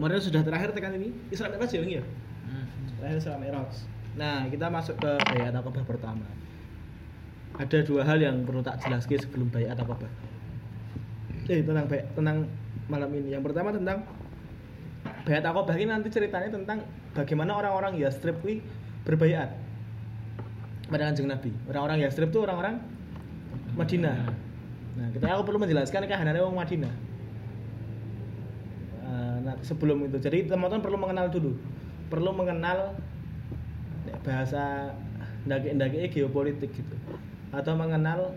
Kemarin sudah terakhir tekan ini Isra Mi'raj ya, ya? Terakhir Isra Mi'raj. Nah, kita masuk ke bayat akobah pertama. Ada dua hal yang perlu tak jelaskan sebelum bayat akobah. Eh, tentang bayat, tentang malam ini. Yang pertama tentang bayat akobah ini nanti ceritanya tentang bagaimana orang-orang Yastrib ini berbayat pada kanjeng Nabi. Orang-orang Yastrib itu orang-orang Madinah. Nah, kita aku perlu menjelaskan kehanannya orang Madinah. Nah, sebelum itu, jadi teman-teman perlu mengenal dulu, perlu mengenal bahasa ndaki-ndaki geopolitik gitu, atau mengenal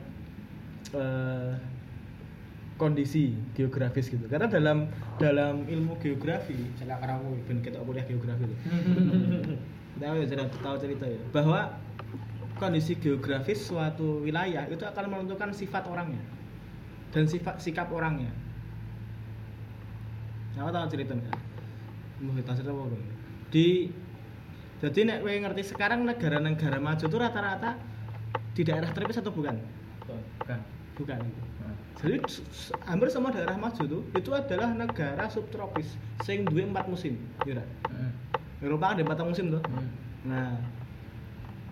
eh, kondisi geografis gitu. Karena dalam dalam ilmu geografi, saya karena aku ben kita kuliah geografi loh. Kita ya, cerita- tahu cerita ya, bahwa kondisi geografis suatu wilayah itu akan menentukan sifat orangnya dan sifat sikap orangnya. Aku tahu ceritanya. Mau kita cerita apa? Di jadi nek kowe ngerti sekarang negara-negara maju itu rata-rata di daerah tropis atau bukan? Bukan. Bukan. Jadi s- s- hampir semua daerah maju tuh itu adalah negara subtropis sing duwe empat musim, kira. Eropa ada empat musim tuh. Nah,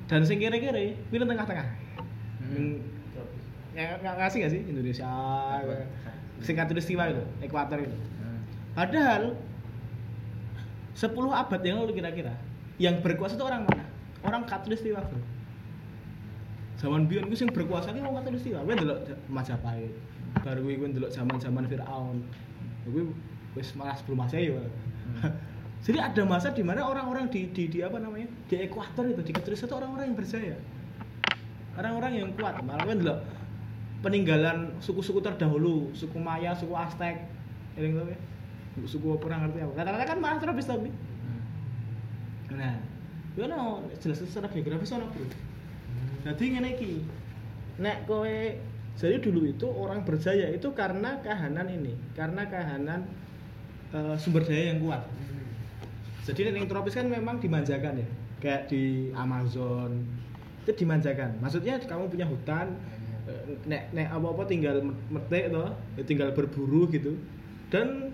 dan sing kiri-kiri, pilih tengah-tengah. Hmm. Ya, nggak ngasih nggak sih Indonesia? Sing katulistiwa itu, ekuator itu. Padahal 10 abad yang lalu kira-kira yang berkuasa itu orang mana? Orang katulistiwa bro. Zaman biyen ku sing berkuasa ki wong katulistiwa. Kowe ndelok Majapahit. Baru kuwi kowe ndelok zaman-zaman Firaun. Kuwi wis malah sebelum Masehi. ya. Jadi ada masa di mana orang-orang di, di, di apa namanya? Di ekuator itu di katulistiwa itu orang-orang yang berjaya. Orang-orang yang kuat. Malah kowe ndelok peninggalan suku-suku terdahulu, suku Maya, suku Aztec. Eling kowe? Suku apa ora ngerti apa. Kata-kata kan terus tapi. Nah, yo no jelas secara geografis ono, Bro. Jadi ngene iki. Nek kowe jadi dulu itu orang berjaya itu karena kahanan ini, karena kahanan eh, sumber daya yang kuat. Jadi nek yang tropis kan memang dimanjakan ya. Kayak di Amazon itu dimanjakan. Maksudnya kamu punya hutan eh, nek nek apa-apa tinggal metik toh, ya tinggal berburu gitu. Dan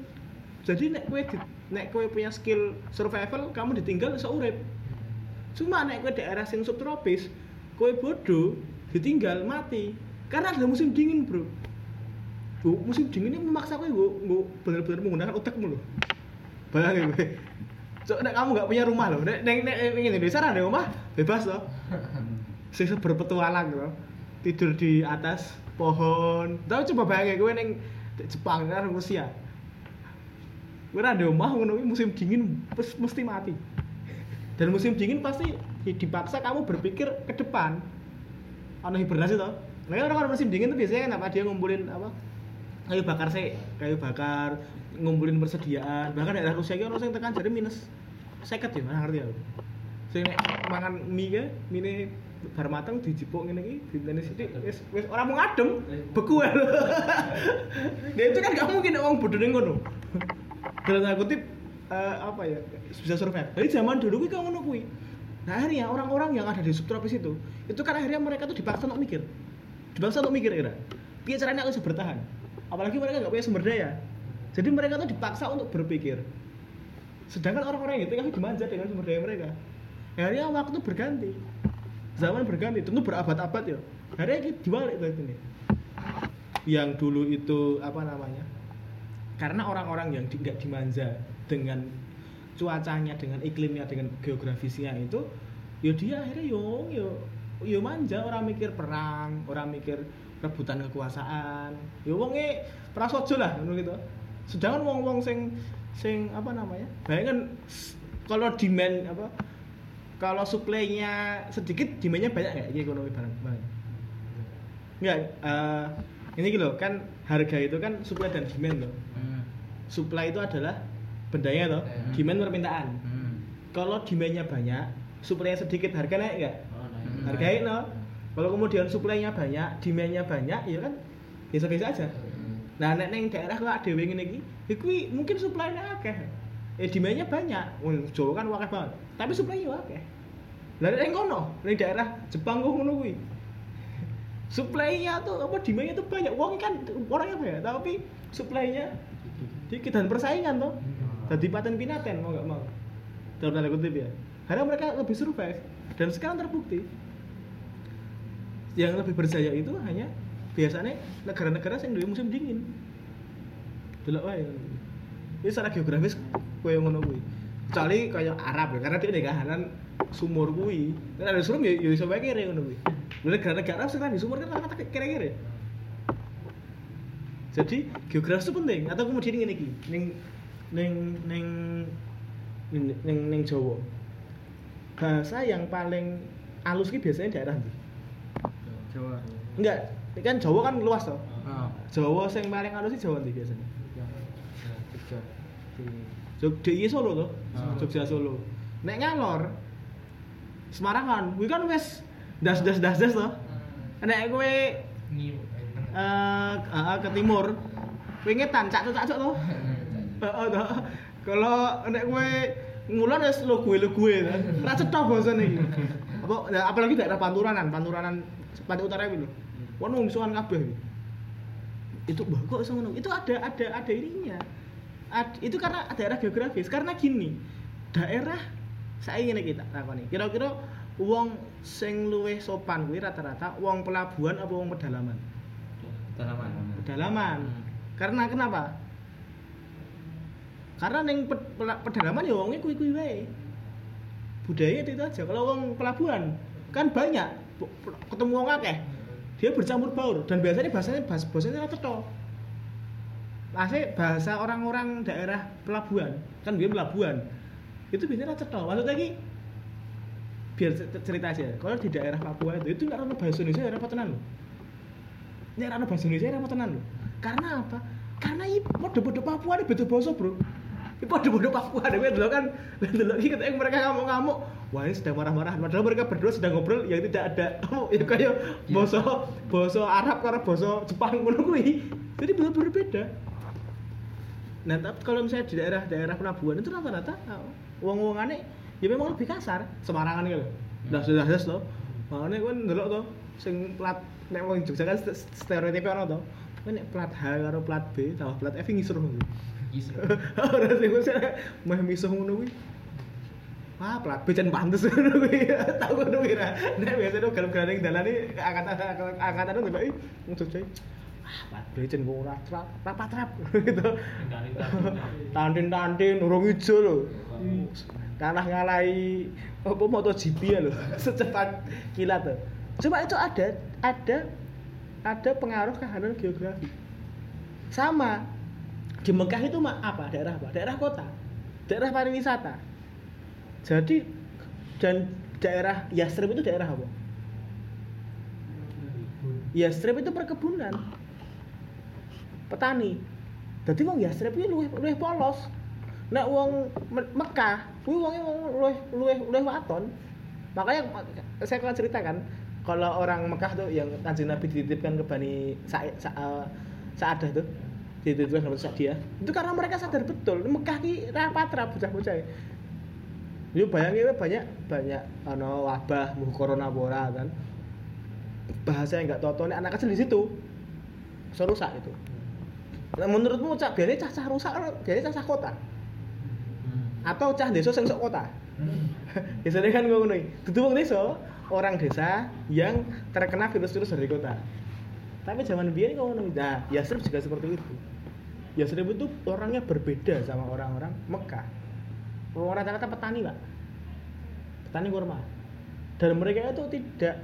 jadi nek kowe di- nek kowe punya skill survival, kamu ditinggal iso urip. Cuma nek kowe daerah sing subtropis, kowe bodoh, ditinggal mati. Karena ada musim dingin, Bro. Bu, musim dingin ini memaksa kowe nggo nggo bener-bener menggunakan otakmu loh. Bayangin kowe. Cok, nek kamu nggak punya rumah loh, nek nek nek nek Indonesia ada rumah bebas loh. Sing berpetualang loh. Tidur di atas pohon. Tahu coba bayangin kowe ning Jepang kan Rusia. Kowe ada rumah ngono musim dingin mesti mati. Dan musim dingin pasti dipaksa kamu berpikir ke depan. Ano hibernasi toh. Nah, kan orang musim dingin tuh biasanya kenapa dia ngumpulin apa? Kayu bakar sih, kayu bakar, ngumpulin persediaan. Bahkan daerah Rusia ki ono sing tekan jadi minus 50 ya, mana ngerti aku. Nek mangan mie ke, mie bar mateng dijipuk ngene iki, dinteni sithik wis wis ora mau ngadem, beku ya. Nah itu kan gak mungkin wong bodoh ning ngono. Dalam tanda kutip eh, apa ya bisa survive. Dari zaman dulu kok ngono kuwi. Nah akhirnya orang-orang yang ada di subtropis itu, itu kan akhirnya mereka tuh dipaksa untuk mikir. Dipaksa untuk mikir kira. Piye caranya aku bisa bertahan? Apalagi mereka nggak punya sumber daya. Jadi mereka tuh dipaksa untuk berpikir. Sedangkan orang-orang itu kan dimanja dengan sumber daya mereka. Akhirnya waktu berganti. Zaman berganti, tentu berabad-abad ya. Akhirnya ini diwalik ini. Yang dulu itu apa namanya? Karena orang-orang yang di- nggak dimanja dengan cuacanya, dengan iklimnya, dengan geografisnya itu, ya dia akhirnya yo yo yo manja orang mikir perang, orang mikir rebutan kekuasaan. Ya wonge prasojo lah gitu. Sedangkan wong-wong sing sing apa namanya? Bayangkan kalau demand apa kalau suplainya sedikit, demandnya banyak nggak? Ekonomi barang barang. Enggak, eh, ini gitu kan harga itu kan supply dan demand loh. supply itu adalah bendanya toh Hmm. demand permintaan. Hmm. kalau demandnya banyak supply sedikit harga naik nggak? Oh, nah, Hmm. harga naik no kalau kemudian supply-nya banyak demandnya banyak ya kan? Biasa-biasa aja. Hmm. nah nek neng daerah kok ada ngene iki iku mungkin supply-nya akeh. Eh demandnya banyak. Jawa kan akeh banget. Tapi supply-nya akeh. Lah nek kono ning daerah Jepang kok ngono kuwi supply-nya tuh apa demandnya tuh banyak. Uang kan orangnya banyak tapi supply-nya dikit dan persaingan tuh jadi paten pinaten mau nggak mau. Dalam tanda kutip ya. Karena mereka lebih survive dan sekarang terbukti yang lebih berjaya itu hanya biasanya negara-negara yang dulu musim dingin. Dulu wae. Ini secara geografis kue ngono kuwi. Kecuali kayak Arab ya karena dia negahanan sumur kuwi kan ada sumur ya ya iso wae kere ngono kuwi Lha negara-negara sekarang di sumur kan rata-rata kere-kere jadi geografis itu penting atau kemudian ini iki ning ning ning ning ning, Jawa bahasa yang paling halus ki biasanya daerah ndi? Jawa. Enggak, kan Jawa kan luas toh. Oh. Jawa yang paling halus sih Jawa ndi biasanya? Jogja. Jogja iya Solo toh. Ah. Jogja Solo. Nek ngalor Semarang kan, kuwi kan wis das das das das toh. Nek kowe eh ke timur, kowe ngetan cak cak cak toh. Heeh toh. Kalau nek kowe ngulon wis lo gue lo gue kan. Ra cetha basane iki. Apa ya, apalagi daerah Panturanan, Panturanan Pantai Utara itu lho. Wong mungsuhan kabeh iki. Itu iso ngono? Itu ada ada ada ininya. Ad- itu karena daerah geografis. Karena gini, daerah saya ngene kita takoni. Kira-kira wong sing luwih sopan kuwi rata-rata wong pelabuhan apa wong pedalaman? Dalaman. Pedalaman. Hmm. Karena kenapa? Karena pela- pedalaman ya wongnya kuwi-kuwi wae. Budaya itu aja. Kalau wong pelabuhan kan banyak ketemu wong akeh. Dia bercampur baur dan biasanya bahasanya bahasa bahasanya rata to. Masih bahasa orang-orang daerah pelabuhan kan dia pelabuhan itu biasanya rata to. Maksudnya lagi biar cer- cerita aja. Kalau di daerah Papua itu itu nggak ada bahasa Indonesia ya apa tenan loh. Nek ana bahasa Indonesia ora tenan lho. Karena apa? Karena iki padha-padha Papua ada beda bahasa, Bro. Iki padha-padha Papua dhewe delok kan delok iki ketika mereka ngamuk-ngamuk, wah ini sedang marah-marah. Padahal mereka berdua sedang ngobrol yang tidak ada oh, ya kayak bahasa bahasa Arab karo bahasa Jepang kuwi. Jadi benar-benar beda. Nah, tapi kalau misalnya di daerah-daerah pelabuhan itu rata-rata wong-wongane ya memang lebih kasar, semarangan gitu. Dah sudah jelas loh. Makanya kan ndelok to sing plat nek wong Jogja kan st- stereotipe ono to. Kowe nek plat H karo plat B tambah plat F ngisruh. Kisru. Ora sing wis meh misuh ngono kuwi. Wah, plat B jan pantes ngono kuwi. Tau ngono kuwi ra. Nek biasa to galem-galem ning dalane angkatan angkatan ndelok iki wong Jogja. Wah, plat B jan kok ora trap, rapat-rap gitu. Tantin-tantin urung ijo lho. Kalah ngalahi apa MotoGP ya lho, secepat kilat tuh. Coba itu ada ada ada pengaruh kehadiran geografi. Sama di Mekah itu apa? Daerah apa? Daerah kota. Daerah pariwisata. Jadi dan daerah Yastrib itu daerah apa? Yastrib itu perkebunan. Petani. Jadi wong Yastrib itu luwih polos. Nek wong Me- Mekah, kuwi wonge wong luwih luwih luwih waton. Makanya saya akan ceritakan kalau orang Mekah tuh yang kanjeng Nabi dititipkan ke Bani Sa Sa eh, Sa'adah tuh dititipkan ke Sa'diyah itu karena mereka sadar betul. Mekah ki rapat bocah-bocah Yo bayangin banyak banyak ano wabah muh corona bora kan. Bahasa yang nggak tahu anak kecil di situ so rusak itu. Nah, menurutmu cak biasanya cah cah rusak kan biasanya cah cah kota atau cah desa sing sok kota. Biasanya kan iki. Dudu wong desa orang desa yang terkena virus-virus dari kota. Tapi zaman biyen kok ngono. Nah Yasrib juga seperti itu. Yasrib itu orangnya berbeda sama orang-orang Mekah. Orang rata-rata petani pak. Petani kurma. Dan mereka itu tidak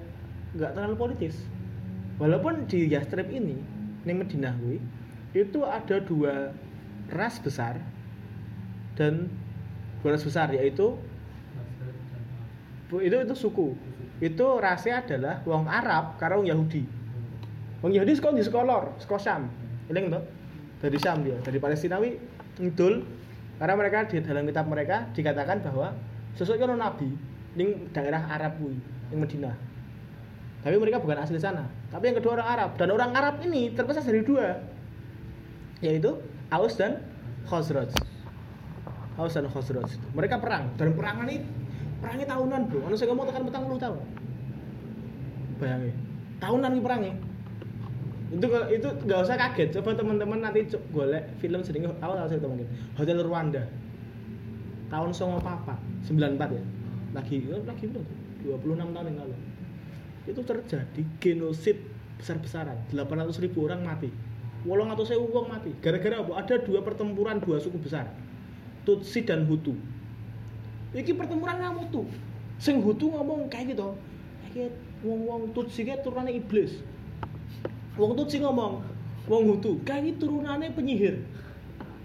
nggak terlalu politis. Walaupun di Yastrib ini Madinah kuwi, itu ada dua ras besar dan dua besar yaitu itu itu suku itu rasnya adalah wong Arab karo wong Yahudi wong Yahudi sekolah di sekolah sekolah Syam eling to dari Syam dia dari Palestina wi ngidul karena mereka di dalam kitab mereka dikatakan bahwa sosok itu nabi di daerah Arab kuwi, di Madinah. Tapi mereka bukan asli sana. Tapi yang kedua orang Arab dan orang Arab ini terpisah dari dua, yaitu Aus dan Khosroj. Aus dan Khosroj. Mereka perang dan perangan ini perangnya tahunan bro. Anu saya ngomong tekan petang puluh tahun. Bayangin, tahunan nih perangnya. Itu itu nggak usah kaget. Coba teman-teman nanti golek film sedikit awal awal cerita mungkin. Hotel Rwanda. Tahun songo papa 94 ya. Lagi eh, lagi berapa? 26 tahun yang lalu. Itu terjadi genosid besar-besaran. 800 ribu orang mati. Wolong atau saya uang mati. Gara-gara apa? Ada dua pertempuran dua suku besar. Tutsi dan Hutu. Iki pertempuran ngamuk tuh. Sing Hutu ngomong kayak gitu. Kayak wong-wong Tutsi kayak turunannya iblis. Wong Tutsi ngomong, wong Hutu kayak turunannya penyihir.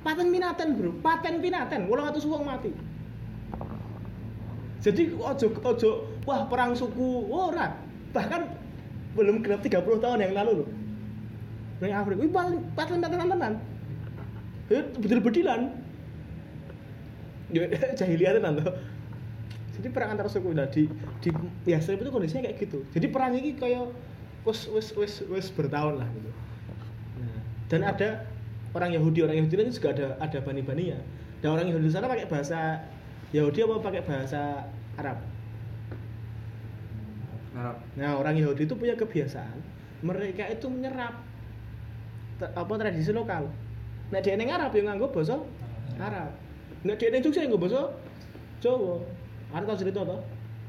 Paten pinaten bro, paten pinaten. Wolong atau wong mati. Jadi ojo ojo wah perang suku ora. Bahkan belum genap 30 tahun yang lalu loh. Nang Afrika, wih paten paten paten tenan. Ya Ya tenan tuh. Jadi perang antar suku nah di di ya itu kondisinya kayak gitu. Jadi perang ini kayak wes wes wes wes bertahun lah gitu. Nah, dan ada orang Yahudi orang Yahudi itu juga ada ada bani baninya. Dan orang Yahudi di sana pakai bahasa Yahudi apa pakai bahasa Arab. Arab. Nah orang Yahudi itu punya kebiasaan mereka itu menyerap apa tradisi lokal. Nek dia neng Arab yang nganggo basa Arab. Nek dia neng Jogja nganggo basa Jawa. Ada tau cerita toh?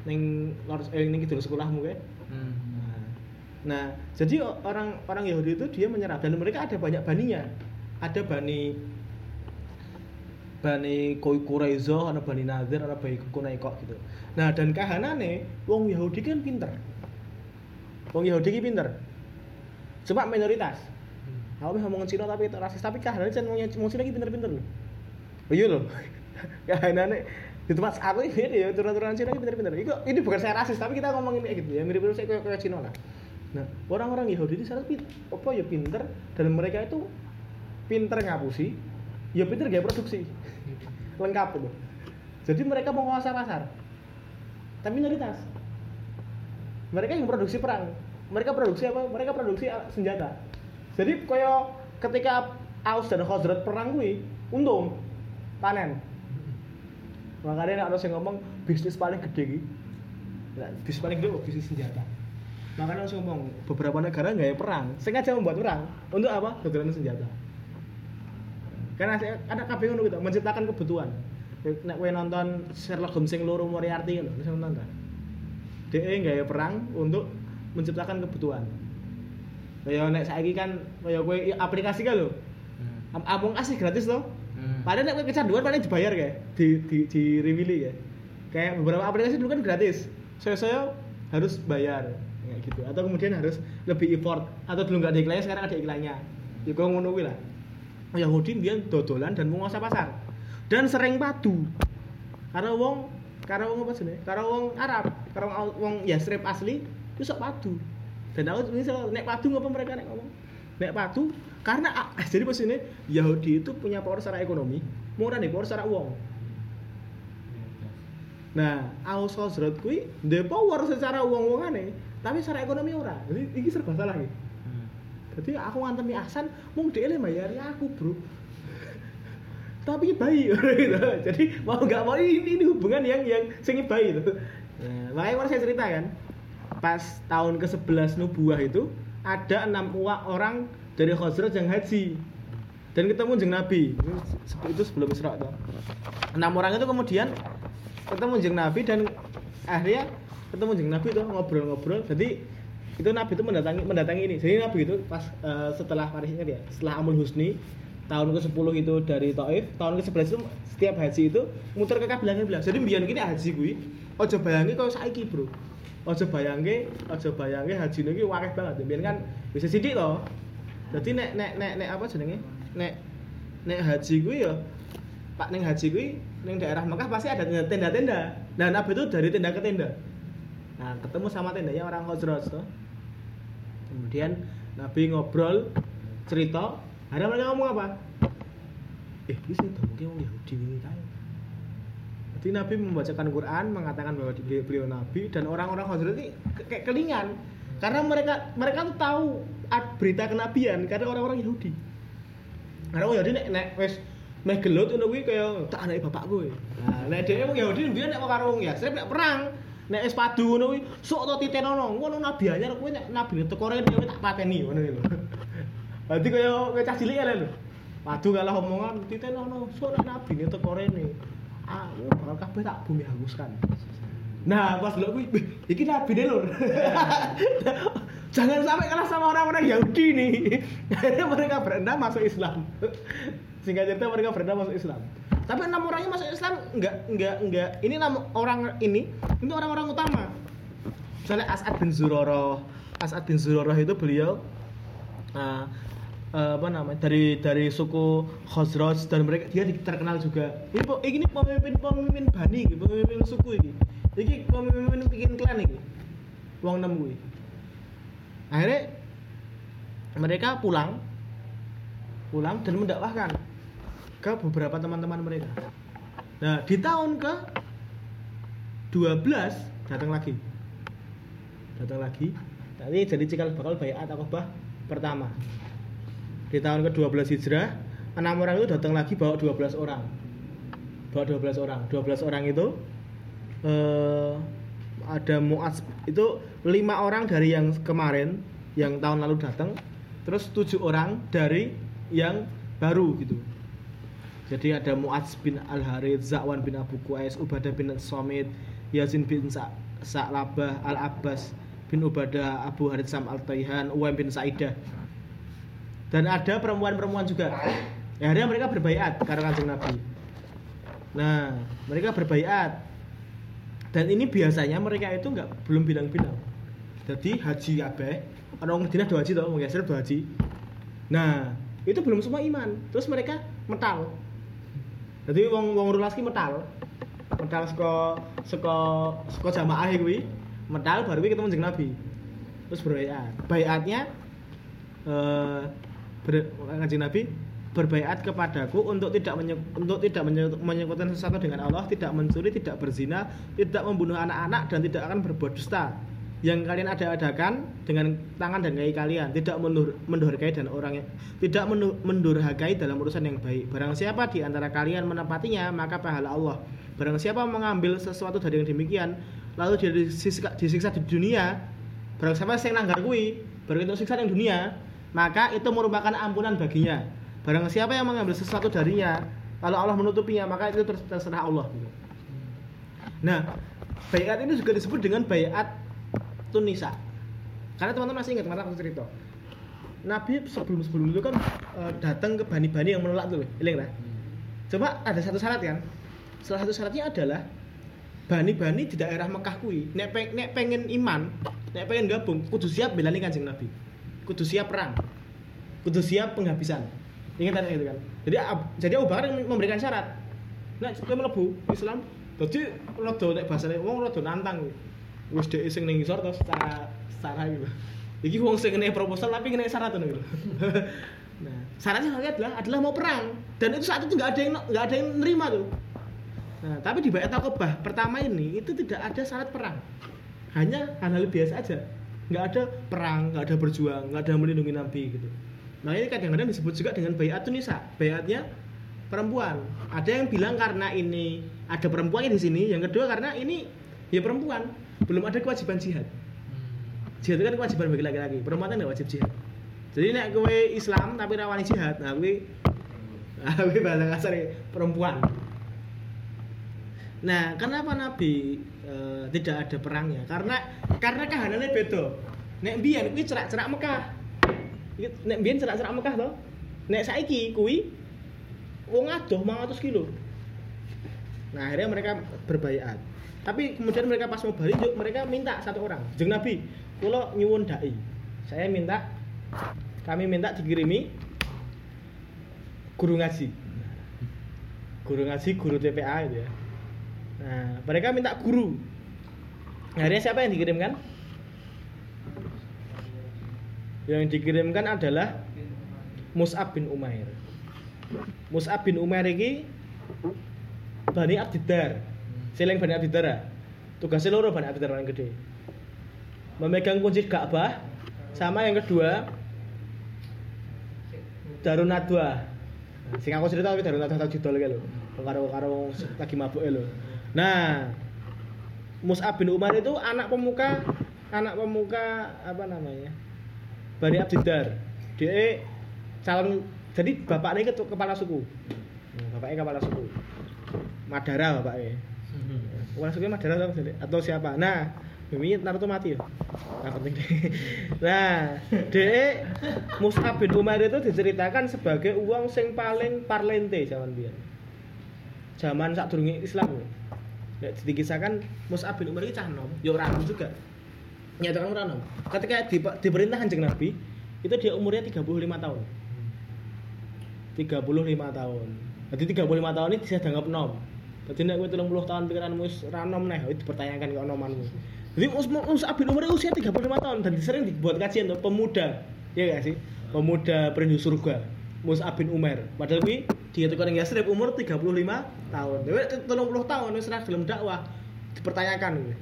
Neng lor eh ning kidul sekolahmu kae. Hmm. Nah, nah, jadi orang orang Yahudi itu dia menyerap dan mereka ada banyak baninya. Ada bani bani Koi Kuraizo, ada bani Nadir, ada bani Kunaikok gitu. Nah, dan kahanane wong Yahudi kan pinter. Wong Yahudi ki pinter. Cuma minoritas. Aku bisa ngomongin Cina tapi rasis tapi kahanane kan wong wong Cina ki pinter-pinter loh. Oh iya loh. kahanane di tempat aku ini ya turun-turunan Cina ki pinter-pinter. Iku ini bukan saya rasis tapi kita ngomongin kayak gitu ya mirip-mirip saya kayak kayak Cina lah. Nah, orang-orang Yahudi di sana pin- apa ya pinter dan mereka itu pinter ngapusi, ya pinter gaya produksi. Lengkap itu. Jadi mereka menguasai pasar. Tapi minoritas. Mereka yang produksi perang. Mereka produksi apa? Mereka produksi uh, senjata. Jadi koyo ketika Aus dan Khazraj perang kuwi untung panen. Makanya ada yang ngomong bisnis paling gede. Nah, bisnis paling gede bisnis senjata. Makanya harus ngomong beberapa negara nggak ya perang, sengaja membuat perang untuk apa? Dodolan senjata. Karena saya- ada ngono gitu, menciptakan kebutuhan. Nek kowe nonton Sherlock Holmes sing loro Moriarty ngono, wis nonton ta? DE nggak ya perang untuk menciptakan kebutuhan. Kayak nek saiki kan kaya kowe i- aplikasi kan lho. Hmm. Am- Among Us gratis loh. Hmm. Padahal nek kecanduan paling dibayar kayak di di di rewili ya. Kayak beberapa aplikasi dulu kan gratis. Saya saya harus bayar kayak gitu. Atau kemudian harus lebih effort atau belum nggak ada iklannya sekarang ada iklannya. Ya kok ngono lah. Yahudi dia dodolan dan menguasai pasar. Dan sering padu. Karena wong karena wong apa sih? Karena wong Arab, karena wong, wong Yasrib asli itu sok padu. Dan aku misal nek padu ngapa mereka nek ngomong? Nek padu karena jadi pas ini Yahudi itu punya power secara ekonomi, murah nih power secara uang. Nah, Aus Khazraj kuwi the power secara uang-uangane, tapi secara ekonomi ora. Jadi iki serba salah iki. Hmm. Jadi aku ngantemi Hasan, mung dia bayari aku, Bro. Tapi bayi gitu. Jadi mau nggak mau ini, ini hubungan yang yang sing bayi itu. Nah, makanya saya cerita kan, pas tahun ke-11 nubuah itu ada enam orang dari Khazraj yang haji. Dan ketemu jeng Nabi. Itu, itu sebelum Isra tuh. enam orang itu kemudian ketemu jeng Nabi dan akhirnya ketemu jeng Nabi tuh ngobrol-ngobrol. Jadi itu Nabi itu mendatangi mendatangi ini. Jadi Nabi itu pas eh, setelah Parisnya dia setelah Amul Husni tahun ke 10 itu dari Taif tahun ke 11 itu setiap haji itu muter ke kabilah-kabilah. Jadi biar gini haji gue ojo bayangi kalau saiki bro ojo bayangi ojo bayangi haji ini wakil banget. Biar kan bisa sidik loh jadi nek nek nek nek apa jenenge? Nek nek haji gue ya pak neng haji gue neng daerah Mekah pasti ada tenda-tenda. Nah Nabi itu dari tenda ke tenda. Nah ketemu sama tendanya orang Khazraj tuh kemudian Nabi ngobrol cerita. Ada mereka ngomong apa? Eh ini sih mungkin orang Yahudi ini kae jadi Nabi membacakan Quran mengatakan bahwa beliau, beliau Nabi dan orang-orang Khazraj ini kayak kelingan karena mereka mereka tuh tahu berita kenabian karena orang-orang Yahudi karena orang Yahudi nek nek wes meh gelut ngono kuwi kaya tak anake bapak gue. Nah, nek wong Yahudi mbiyen nek karo wong Yasrib nek perang nek wis padu ngono kuwi sok to titenono ngono nabi anyar kuwi nek nabi teko rene dhewe tak pateni ngono lho. Dadi kaya kaya cah cilik ya lho. Padu kalah omongan titenono sok nek nabi teko rene. Ah, yo bakal kabeh tak bumi hanguskan. Nah, pas lo kuwi, "Wih, iki nabi deh lho. Jangan sampai kalah sama orang-orang Yahudi nih. Akhirnya mereka berendah masuk Islam. Singkat cerita mereka berendah masuk Islam. Tapi enam orangnya masuk Islam enggak enggak enggak. Ini enam orang ini itu orang-orang utama. Misalnya As'ad bin Zurarah. As'ad bin Zurarah itu beliau uh, uh, apa namanya dari dari suku Khazraj dan mereka dia di- terkenal juga. Ini ini pemimpin pemimpin Bani, iki, pemimpin suku ini. Ini pemimpin bikin klan ini. Wong enam kuwi. Akhirnya mereka pulang pulang dan mendakwahkan ke beberapa teman-teman mereka. Nah, di tahun ke 12 datang lagi. Datang lagi. Tadi jadi cikal bakal bayat akobah pertama. Di tahun ke-12 Hijrah, enam orang itu datang lagi bawa 12 orang. Bawa 12 orang. 12 orang itu eh ada Muaz itu lima orang dari yang kemarin yang tahun lalu datang terus tujuh orang dari yang baru gitu jadi ada Muaz bin Al Harith, Zakwan bin Abu Qais, Ubadah bin Somit, Yazin bin Sa Sa'labah Al Abbas bin Ubadah Abu Harith Sam Al Taihan, Uwaim bin Saidah. Dan ada perempuan-perempuan juga. Ya, akhirnya mereka berbaiat karena kanjeng Nabi. Nah, mereka berbaiat. Dan ini biasanya mereka itu nggak belum bilang-bilang. Jadi haji kabeh, orang Madinah dua haji wong Yasrib dua haji. Nah, itu belum semua iman. Terus mereka metal. Jadi wong wong rulas ki metal. Metal saka saka saka jamaah kuwi, metal baru kuwi ketemu jeung Nabi. Terus berbaiat. Baiatnya eh ber, kanjeng Nabi berbaiat kepadaku untuk tidak untuk tidak menye- menyekutukan sesuatu dengan Allah, tidak mencuri, tidak berzina, tidak membunuh anak-anak dan tidak akan berbuat dusta. Yang kalian ada-adakan dengan tangan dan kaki kalian, tidak mendur, mendurhakai dan orang yang tidak mendu- mendurhakai dalam urusan yang baik. Barang siapa di antara kalian menepatinya, maka pahala Allah. Barang siapa mengambil sesuatu dari yang demikian, lalu dia disiksa, disiksa di dunia, barang siapa yang nanggar kui, baru itu siksa di dunia, maka itu merupakan ampunan baginya. Barang siapa yang mengambil sesuatu darinya, kalau Allah menutupinya, maka itu ter- terserah Allah. Nah, bayat ini juga disebut dengan bayat Tunisa. Karena teman-teman masih ingat kemarin aku cerita. Nabi sebelum-sebelum itu kan eh, datang ke bani-bani yang menolak tuh, iling lah. Coba ada satu syarat kan? Salah satu syaratnya adalah bani-bani di daerah Mekah kui, nek, peng- pengen iman, nek pengen gabung, kudu siap belani kanjeng Nabi. Kudu siap perang. Kudu siap penghabisan. Ingat tadi itu kan. Jadi jadi Abu Bakar memberikan syarat. Nek kowe mlebu Islam, dadi rada nek bahasane wong rada nantang. Wis dhek sing ning ngisor terus secara secara gitu. Iki wong sing kena proposal tapi kena syarat ngono gitu. Nah, syaratnya adalah adalah mau perang dan itu saat itu nggak ada yang nggak ada yang nerima tuh. Nah, tapi di Bayat Aqobah pertama ini itu tidak ada syarat perang. Hanya hal-hal biasa aja. Nggak ada perang, nggak ada berjuang, nggak ada melindungi Nabi gitu. Nah ini kadang-kadang disebut juga dengan Bayat Tunisa. Bayatnya perempuan. Ada yang bilang karena ini ada perempuannya di sini. Yang kedua karena ini ya perempuan. Belum ada kewajiban jihad. Jihad itu kan kewajiban bagi laki-laki. Perempuan nggak wajib jihad. Jadi nek kowe Islam tapi rawani jihad, nah kowe nah kowe bahasa kasar perempuan. Nah, kenapa Nabi eh, tidak ada perangnya? Karena karena kahanannya beda. Nek mbiyen kuwi cerak-cerak Mekah. Nek mbiyen cerak-cerak Mekah to. Nek saiki kuwi wong adoh 500 kilo. Nah, akhirnya mereka berbaiat. Tapi kemudian mereka pas mau balik, yuk, mereka minta satu orang. Jeng Nabi, kalau nyuwun dai, saya minta, kami minta dikirimi guru ngaji. Guru ngaji, guru TPA gitu ya. Nah, mereka minta guru. Akhirnya siapa yang dikirimkan? Yang dikirimkan adalah Mus'ab bin Umair. Mus'ab bin Umar iki Bani Abdiddar. Seling Bani Abdiddar. ya? Tugasnya loro Bani Abdiddar paling gede. Memegang kunci Ka'bah sama yang kedua Darun Nadwa. Sing aku cerita tapi Darun Nadwa tau judol iki lho. Karo karo lagi mabuk lho. Nah, Mus'ab bin Umar itu anak pemuka anak pemuka apa namanya? Bani Abdiddar. Dia calon jadi bapaknya itu kepala suku. Hmm, Bapaknya kepala suku. Madara bapaknya. Kepala suku Madara atau, siapa? Nah, ini Naruto mati ya. Nah, penting deh. Nah, DE Mus'ab bin Umar itu diceritakan sebagai uang sing paling parlente zaman biyen. Zaman saat Islam. ya. Nek dikisahkan Mus'ab bin Umar ini cah nom, ya ora juga. Nyatakan ora nom. Ketika di, diperintah Kanjeng Nabi, itu dia umurnya 35 tahun. 35 tahun. Jadi 35 tahun ini bisa dianggap nom. Jadi nek kowe 30 tahun pikiranmu wis ra nom neh, itu dipertanyakan ke onomanmu. Jadi Mus- Mus'ab bin Umar usia 35 tahun dan sering dibuat kajian tuh pemuda. Ya gak sih? Pemuda perindu surga. Mus'ab bin Umar. Padahal kuwi dia orang Yasrib umur 35 tahun. Dewe 30 tahun wis ra gelem dakwah. Dipertanyakan kuwi.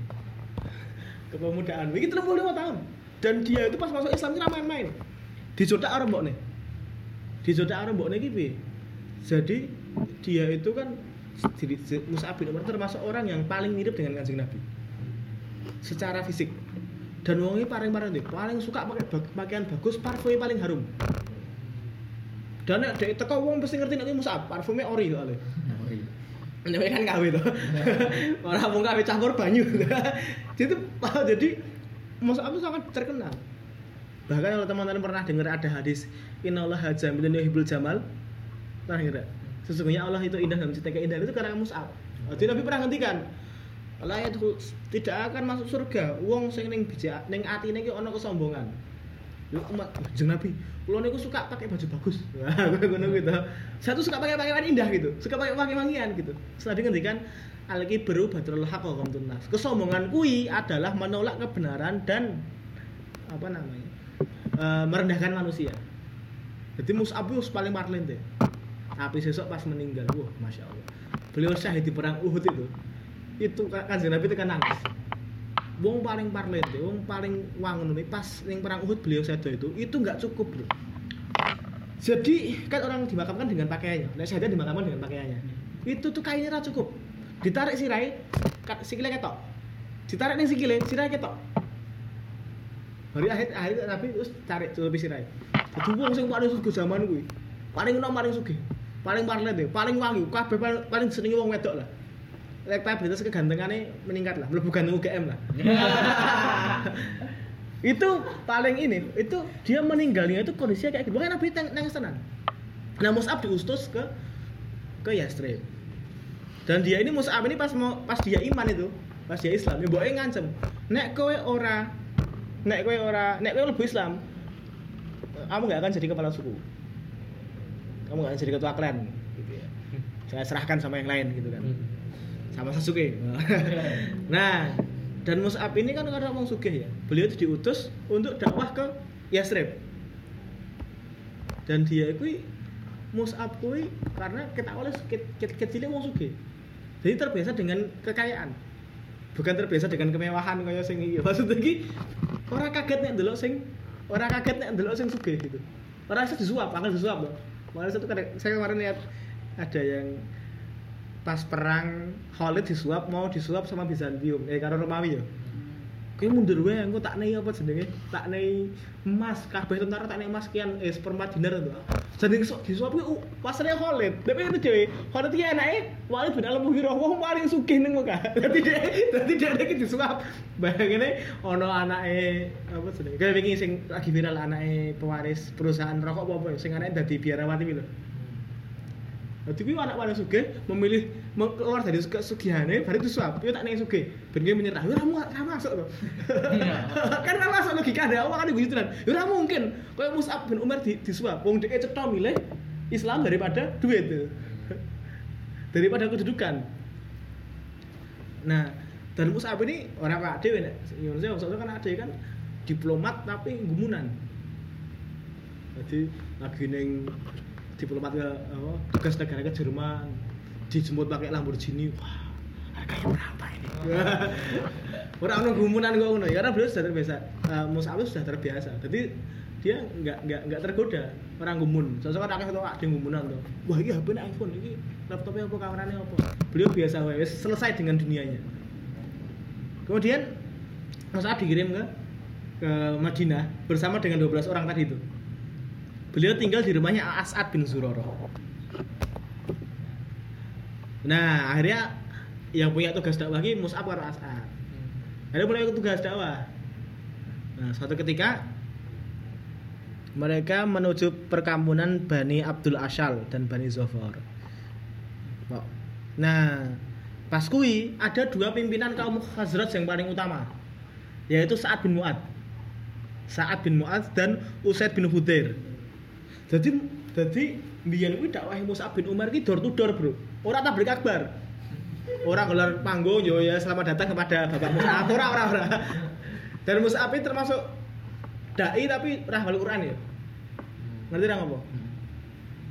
Kepemudaan. Iki 35 tahun. Dan dia itu pas masuk Islam ini main-main. Dijodak karo mbokne. Dijodak karo mbokne iki piye? Jadi dia itu kan jadi Mus'ab bin Umar termasuk orang yang paling mirip dengan Kanjeng Nabi secara fisik dan wongi paling paling paling suka pakai pakaian bagus parfumnya paling harum dan nek dek teko wong pasti ngerti nek Mus'ab parfumnya ori soalnya Ini kan KW tuh. Orang mau KW campur banyu. jadi jadi Mus'ab itu sangat terkenal. Bahkan kalau teman-teman pernah dengar ada hadis Innallaha jamilun yuhibbul jamal. Pernah dengar? Sesungguhnya Allah itu indah dan mencintai keindahan itu karena Mus'ab. Jadi Nabi pernah ngendikan Allah itu tidak akan masuk surga wong sing ning bijak ning atine iki ana kesombongan. Yo umat jeneng Nabi, kula niku suka pakai baju bagus. Wah, ngono gitu. Satu suka pakai pakaian indah gitu, suka pakai wangi-wangian gitu. Setelah ngendikan Alki beru badrul haq wa nas. Kesombongan kui adalah menolak kebenaran dan apa namanya? eh, merendahkan manusia. Jadi Mus'ab itu paling marlin deh. Tapi sesok pas meninggal, wah masya Allah. Beliau syahid di perang Uhud itu. Itu kanjeng Nabi itu kan nangis. Wong paling parlin deh, wong paling wangun pas yang perang Uhud beliau sedo itu, itu nggak cukup bro. Jadi kan orang dimakamkan dengan pakaiannya, nah saya dimakamkan dengan pakaiannya. Itu tuh kainnya ra cukup. Ditarik sirai, sikile ketok. Ditarik nih sikile, sirai ketok. Hari akhir akhir Nabi terus tarik lebih sirai. Jadi wong sing paling sugih zaman kuwi. Paling enom paling sugih. Paling parlet deh, paling wangi, kabeh paling, paling senengi wong wedok lah. Elektabilitas kegantengannya meningkat lah, mlebu ganteng UGM lah. itu paling ini, itu dia meninggalnya itu kondisinya kayak gitu. Makanya Nabi teng nangis tenan. Nah Mus'ab diutus ke ke Yastrib. Dan dia ini Mus'ab ini pas mau pas dia iman itu, pas dia Islam, ibu ngancem, nek kowe ora nek kowe ora nek kowe lebu Islam, kamu nggak akan jadi kepala suku. Kamu nggak akan jadi ketua klan gitu ya. Saya serahkan sama yang lain gitu kan. Sama Sasuke. nah, dan Mus'ab ini kan karena orang sugih ya. Beliau itu diutus untuk dakwah ke Yasrib. Dan dia itu Mus'ab kuwi karena kita oleh kecilnya wong sugih. Jadi terbiasa dengan kekayaan. Bukan terbiasa dengan kemewahan kaya sing iki. Maksudnya iki ora kaget nek ndelok sing ora kaget nek ndelok sing sugih gitu. Ora iso disuap, akan disuap loh. Kemarin satu kadang- saya kemarin lihat ada yang pas perang Khalid disuap mau disuap sama Bizantium eh karo Romawi ya Kayak mundur wae engko tak nei apa jenenge? Tak nei emas, kabeh tentara tak nei emas kian eh seperempat dinar to. Jadi sok disuap kuwi uh, pasarnya Khalid. Tapi itu dhewe, Khalid iki enake Walid bin Al-Mughirah wong paling sugih ning Mekah. Dadi dhek dadi dhek iki disuap. Bayangine ana anake apa jenenge? Kayak wingi sing lagi viral anake pewaris perusahaan rokok apa apa ya, sing anake dadi biarawati lho. Jadi kuwi anak paling sugih memilih me- keluar dari kesugihane baru disuap. Yo tak ning sugih. Ben dia menyerah. Yo ora masuk to. kan ora masuk logika ada awak kan gitu kan. Ora mungkin. Kayak Mus'ab bin Umar di, disuap. Wong dhek cetha milih Islam daripada duit tuh. daripada kedudukan. Nah, dan Mus'ab ini orang Pak Dewi nek Indonesia maksudnya kan ada kan diplomat tapi gumunan. Jadi lagi neng diplomat ke apa, tugas negara ke Jerman. Dijemput pakai Lamborghini. Wah harganya berapa ini? Orang ono gumunan kok ngono. Ya karena beliau sudah terbiasa. Uh, Mus'ab sudah terbiasa. Jadi dia nggak nggak nggak tergoda orang gumun sosok kan akeh tuh ada gumunan tuh. Wah ini HP iPhone ini laptopnya apa kameranya apa? Beliau biasa wae selesai dengan dunianya. Kemudian Mus'ab dikirim ke ke Madinah bersama dengan 12 orang tadi itu beliau tinggal di rumahnya As'ad bin Zuroro nah akhirnya yang punya tugas dakwah ini Mus'ab karo As'ad. Akhirnya mulai tugas dakwah. Nah suatu ketika mereka menuju perkampungan Bani Abdul Ashal dan Bani Zofar. Nah pas kui ada dua pimpinan kaum Khazraj yang paling utama yaitu Sa'ad bin Mu'ad. Sa'ad bin Mu'ad dan Usaid bin Hudair jadi jadi biyen kuwi dakwah Mus'ab bin Umar ki door to door, Bro. Ora tablik akbar. Ora gelar panggung yo ya selamat datang kepada Bapak Mus'ab. Ora ora ora. Dan Mus'ab ini termasuk dai tapi ora hafal Quran ya. Ngerti ra ngopo?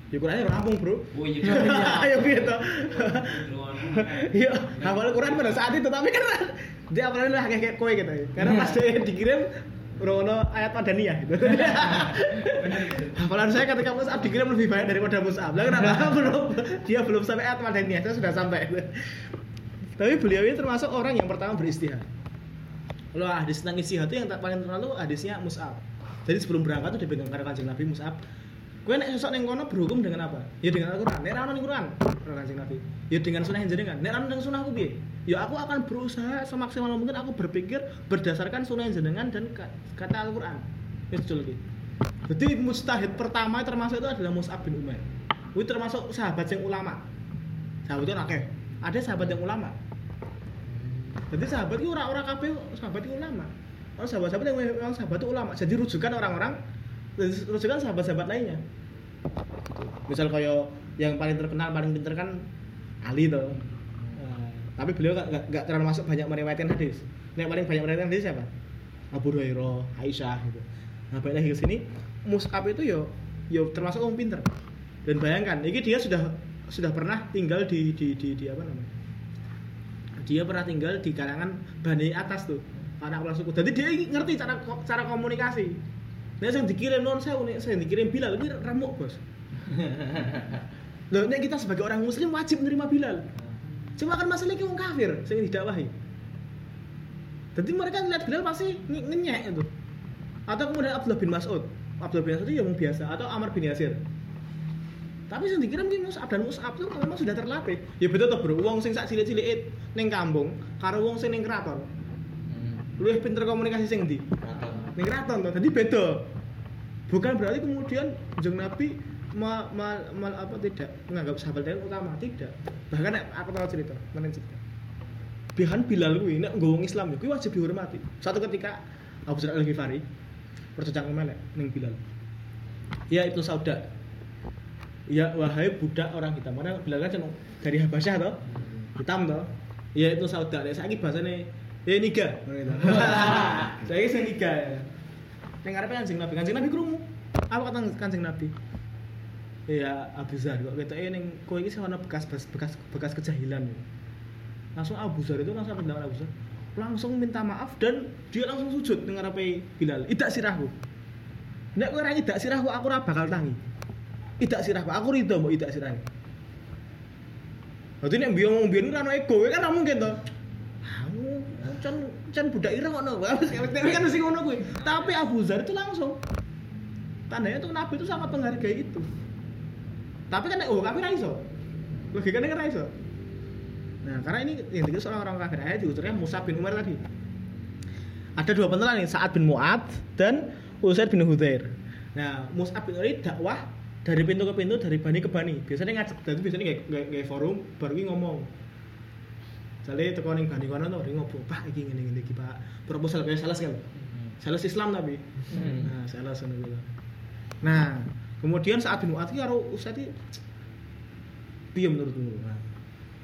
Ya Qurannya rampung, Bro. Oh iya. Ayo piye to? Iya, hafal Quran pada saat itu tapi kan dia apalagi lah kayak kowe gitu. Karena pas dia dikirim Rono ayat Madaniyah gitu. Hafalan saya ketika Mus'ab dikirim lebih banyak daripada Mus'ab. Lah kenapa belum dia belum sampai ayat Madaniyah, saya sudah sampai. Tapi beliau ini termasuk orang yang pertama beristihad. Kalau hadis tentang istihad itu yang tak paling terlalu hadisnya Mus'ab. Jadi sebelum berangkat tuh dipegang karo Kanjeng Nabi Mus'ab. Kowe nek sesuk ning kono berhukum dengan apa? Ya dengan Al-Qur'an. Nek ra ning Qur'an, karo Kanjeng Nabi. Ya dengan sunah jenengan. Nek ra ono ning sunah aku piye? Ya aku akan berusaha semaksimal mungkin aku berpikir berdasarkan sunah jenengan dan ka- kata Al-Qur'an. Wis jul iki. Jadi mustahid pertama termasuk itu adalah Mus'ab bin Umair. Kuwi termasuk sahabat yang ulama. Sahabat itu akeh. Ada sahabat yang ulama. Jadi sahabat itu orang-orang kabeh sahabat itu ulama. Orang sahabat-sahabat yang memang sahabat itu ulama. Jadi rujukan orang-orang rujukan sahabat-sahabat lainnya. Misal kayak yang paling terkenal, paling pinter kan Ali tuh. Nah, tapi beliau gak, gak, terlalu masuk banyak meriwayatkan hadis. Yang paling banyak meriwayatkan hadis siapa? Abu Hurairah, Aisyah gitu. Nah, balik lagi ke sini, Mus'ab itu yo yo termasuk orang pinter. Dan bayangkan, ini dia sudah sudah pernah tinggal di di di, di apa namanya? Dia pernah tinggal di kalangan Bani atas tuh, anak kepala suku. Jadi dia ngerti cara cara komunikasi. Nah, yang dikirim non saya, saya dikirim Bilal ini remuk bos. Loh, nek kita sebagai orang muslim wajib menerima Bilal. Cuma kan masalahnya orang kafir, saya didakwahi. Jadi mereka lihat Bilal pasti nge- ngenyek itu. Atau kemudian Abdullah bin Mas'ud. Abdullah bin Mas'ud itu yang biasa atau Amr bin Yasir. Tapi yang dikirim ki Mus'ab dan Mus'ab itu memang sudah terlatih. Ya betul toh, Bro. Wong sing sak cilik-cilik ning kampung karo wong sing ning keraton. Luwih pinter komunikasi sing ndi? Ning keraton toh. Jadi beda. Bukan berarti kemudian jeng Nabi ma, ma, ma- apa tidak menganggap sahabat lain utama, tidak. Bahkan nek aku tahu cerita, mana cerita. Bahkan Bilal kuwi nek nggo wong Islam kuwi wajib dihormati. Suatu ketika Abu Dzar Al-Ghifari percocang melek ning Bilal. Ya Ibnu Sauda. Ya wahai budak orang hitam. Mana Bilal kan dari Habasyah toh. Hitam toh. Ya Ibnu Sauda. Nek saiki bahasane ya niga. Saiki sing niga. ya. Ning ngarepe Kanjeng Nabi. Kanjeng Nabi krungu. Apa kata Kanjeng Nabi? Ya Abu Zar kok ketoke ning kowe iki sing ana bekas bekas bekas kejahilan. Langsung Abu Zar itu langsung bilang Abu Zar langsung minta maaf dan dia langsung sujud ning ngarepe Bilal. Idak sirahku. Nek kowe ora idak sirahku aku ora bakal tangi. Idak sirahku, aku ridho mbok idak sirahku. Berarti nek biyo ngomong biyen ora ono ego, kowe kan ora mungkin to. Kamu can can budak ira ngono. Kan mesti ngono kuwi. Tapi Abu Zar itu langsung tandanya tuh Nabi itu sangat menghargai itu. Tapi kan oh kafir iso. Logikanya kan iso. Nah, karena ini yang dikira seorang orang kafir ayat diuturnya Musa bin Umar tadi. Ada dua pentelan nih, Sa'ad bin Mu'ad dan Usaid bin Hudair. Nah, Mus'ab bin Umar dakwah dari pintu ke pintu, dari bani ke bani. Biasanya ngajak, jadi biasanya kayak, kayak, forum, baru ngomong. Jadi teko ning bani kono tuh, dia ngobrol, Pak, iki ngene ngene iki, Pak. Proposal kayak sales kan. Sales Islam tapi. Nah, sales ngono. Nah, kemudian saat bin Mu'ad ki karo Usaid iki piye menurutmu? Nah,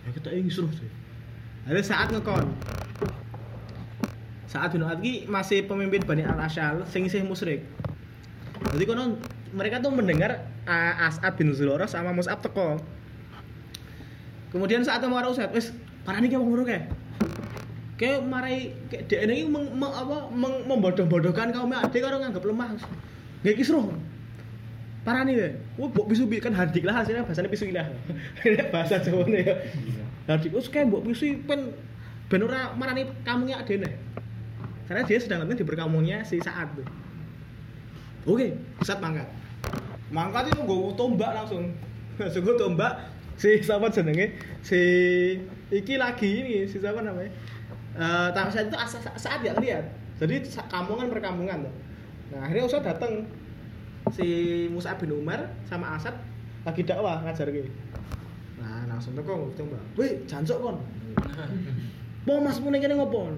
ya kita ingin suruh sih. Ada saat ngekon. Saat bin Mu'ad ki masih pemimpin Bani Al Ashal sing isih musyrik. Jadi kono mereka tuh mendengar A- As'ad bin Zulora sama Mus'ab teko. Kemudian saat mau Ustaz, wis parani ki wong loro kae. Kayak marai kayak dia ini meng, meng- apa meng, membodoh-bodohkan kaum ade karo nganggap lemah. Gak kisruh. Parani deh. Wah, mbok pisu bi- kan hardik lah hasilnya bahasanya pisu lah. Bahasa Jawa nih ya. Hardik wis kayak mbok pisu pen ben ora marani kamunya adene. Karena dia sedang nanti di berkamungnya si saat tuh. Oke, saat mangkat. Mangkat itu gue tombak langsung. Langsung gue tombak si siapa jenenge si iki lagi ini si siapa namanya? Tapi saat itu asa- saat gak lihat jadi kampungan perkampungan tuh. Nah akhirnya usah datang si Musa bin Umar sama Asad lagi dakwah ngajar gitu nah langsung teko gue tombak wih jancok kon. Mau mas mau kene ngopo?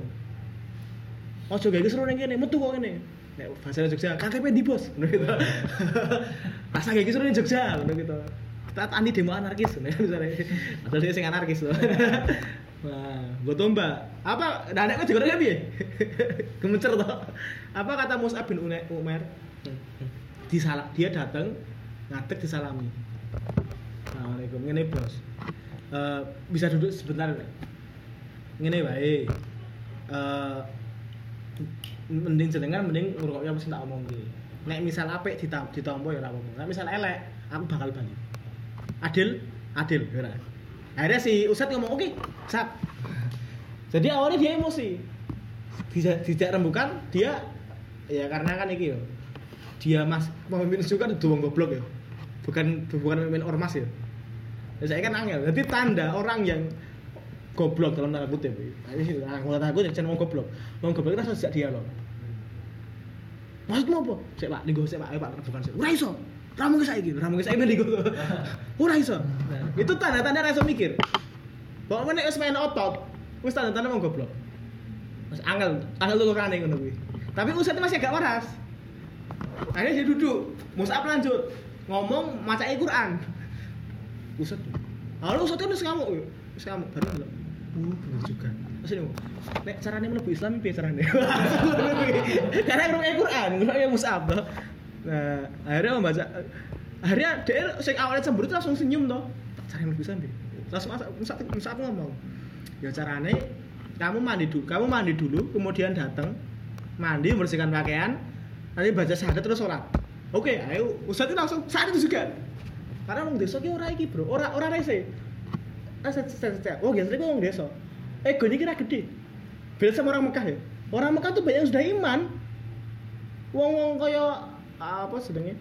Ojo gak seru ning kene metu kok kene nek bahasa Jogja KTP di bos? Ngono gitu. Rasa gak seru ning Jogja. Ngono gitu kita anti demo anarkis ya, misalnya padahal dia sing anarkis loh Wah, gue tombak. Apa? Nah, nek juga ada piye? Gemecer toh. Apa kata Mus'ab bin Umar? Disalah, dia datang ngadeg disalami. Assalamualaikum. Ngene, Bos. Eh, bisa duduk sebentar nggak? Ngene wae. Eh mending jenengan mending ngrungokne apa sing tak omongke. Nek misal apik ditam ditampa ya ora apa-apa. Nek misal elek, aku bakal balik. Adil, adil, ya. Akhirnya si Ustadz ngomong, oke, sap. Jadi awalnya dia emosi. Bisa tidak rembukan, dia ya karena kan iki yo. Dia mas pemimpin juga itu wong goblok ya. Bukan bukan pemimpin ormas ya. Ya saya kan angel. Jadi tanda orang yang goblok dalam tanda kutip. Ini sih, nah, kalau tanda kutip jangan mau goblok. Mau goblok itu harus sejak dialog. Maksudmu apa? Cek Pak, nego cek Pak, ayo Pak, bukan sih. Ora iso. Ora mungkin saiki, ora mungkin saiki nego. Ora iso. Nah, itu tanda-tanda ra iso mikir. Pokoknya nek wis main otot, wis tanda-tanda mau goblok. Mas angel, angel tuh kane ngono kuwi. Tapi Ustaz masih agak waras. Akhirnya dia duduk, Musab lanjut ngomong maca Quran. Ustaz. Lalu Ustaz wis ngamuk. Wis ngamuk baru bilang, "Uh, bener juga." Terus ini nek caranya mlebu Islam piye caranya? Karena ngrungokne Quran, ngrungokne Musab. Nah, akhirnya membaca akhirnya dia sing awalnya cemburu langsung senyum toh. Caranya mlebu Islam piye? Langsung Musab Musab, Musab ngomong, "Ya carane kamu mandi dulu, kamu mandi dulu, kemudian datang mandi membersihkan pakaian, nanti baca syahadat terus sholat. Oke, ayo Ustaz itu langsung saat itu juga. Karena orang desa ki ora iki, Bro. Ora ora rese. Rese rese. Oh, biasanya kok orang desa. Ego ini kira gede. Beda sama orang Mekah ya. Orang Mekah tuh banyak yang sudah iman. Wong-wong kaya apa sedangnya?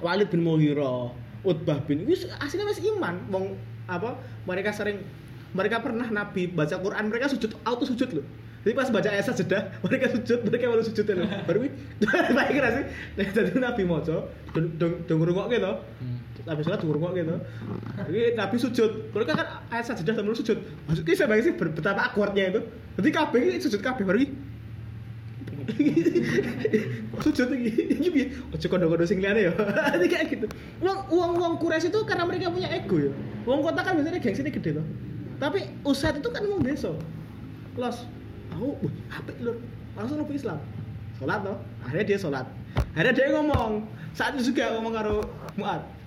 Walid bin Mughirah, Utbah bin wis aslinya wis iman. Wong apa? Mereka sering mereka pernah Nabi baca Quran mereka sujud auto sujud loh. Jadi pas baca ayat sajadah, mereka sujud, mereka baru sujud loh. Baru baik kira sih. Nah, Jadi Nabi moco, dong dong rungok gitu. Nabi sholat dong rungok gitu. Jadi Nabi sujud. Kalau kan ayat sajadah sama sujud. Maksudnya saya bayangin sih betapa akuratnya itu. Jadi kabeh ini sujud kabeh baru sujud lagi. Ini piye? Ojo kondo-kondo sing liyane ya. Kayak gitu. Uang uang uang kures itu karena mereka punya ego ya. Uang kota kan biasanya gengsinya gede loh. Tapi ustad itu kan uang desa. Los. Aku wah apik lur. Langsung lebih Islam. Sholat loh akhirnya dia sholat. Akhirnya dia ngomong. Saat itu juga ngomong karo Muat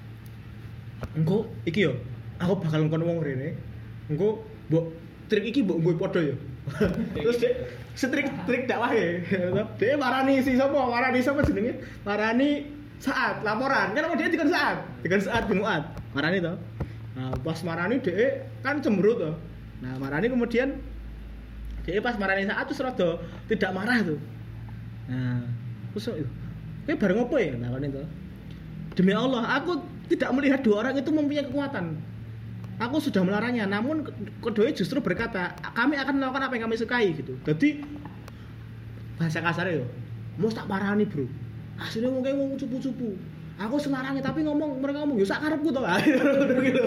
engko iki yo aku bakal ngkon wong rene. Engko mbok trik iki mbok nggo padha yo terus dia setrik trik dakwah ya dia marani si sapa? Marani sapa jenenge? Marani saat laporan. Kan dia dikon saat dikon saat Muat marani to? Nah pas marani dia kan cemberut to. Nah marani kemudian dia pas marani saat tuh rada tidak marah tuh. Nah terus kayak bareng apa ya nah itu demi Allah aku tidak melihat dua orang itu mempunyai kekuatan aku sudah melarangnya namun keduanya justru berkata kami akan melakukan apa yang kami sukai gitu. Jadi bahasa kasarnya yo mau tak parani bro. Hasilnya mungkin ngomong cupu-cupu. Aku selarangnya tapi ngomong mereka ngomong sak karepku to gitu.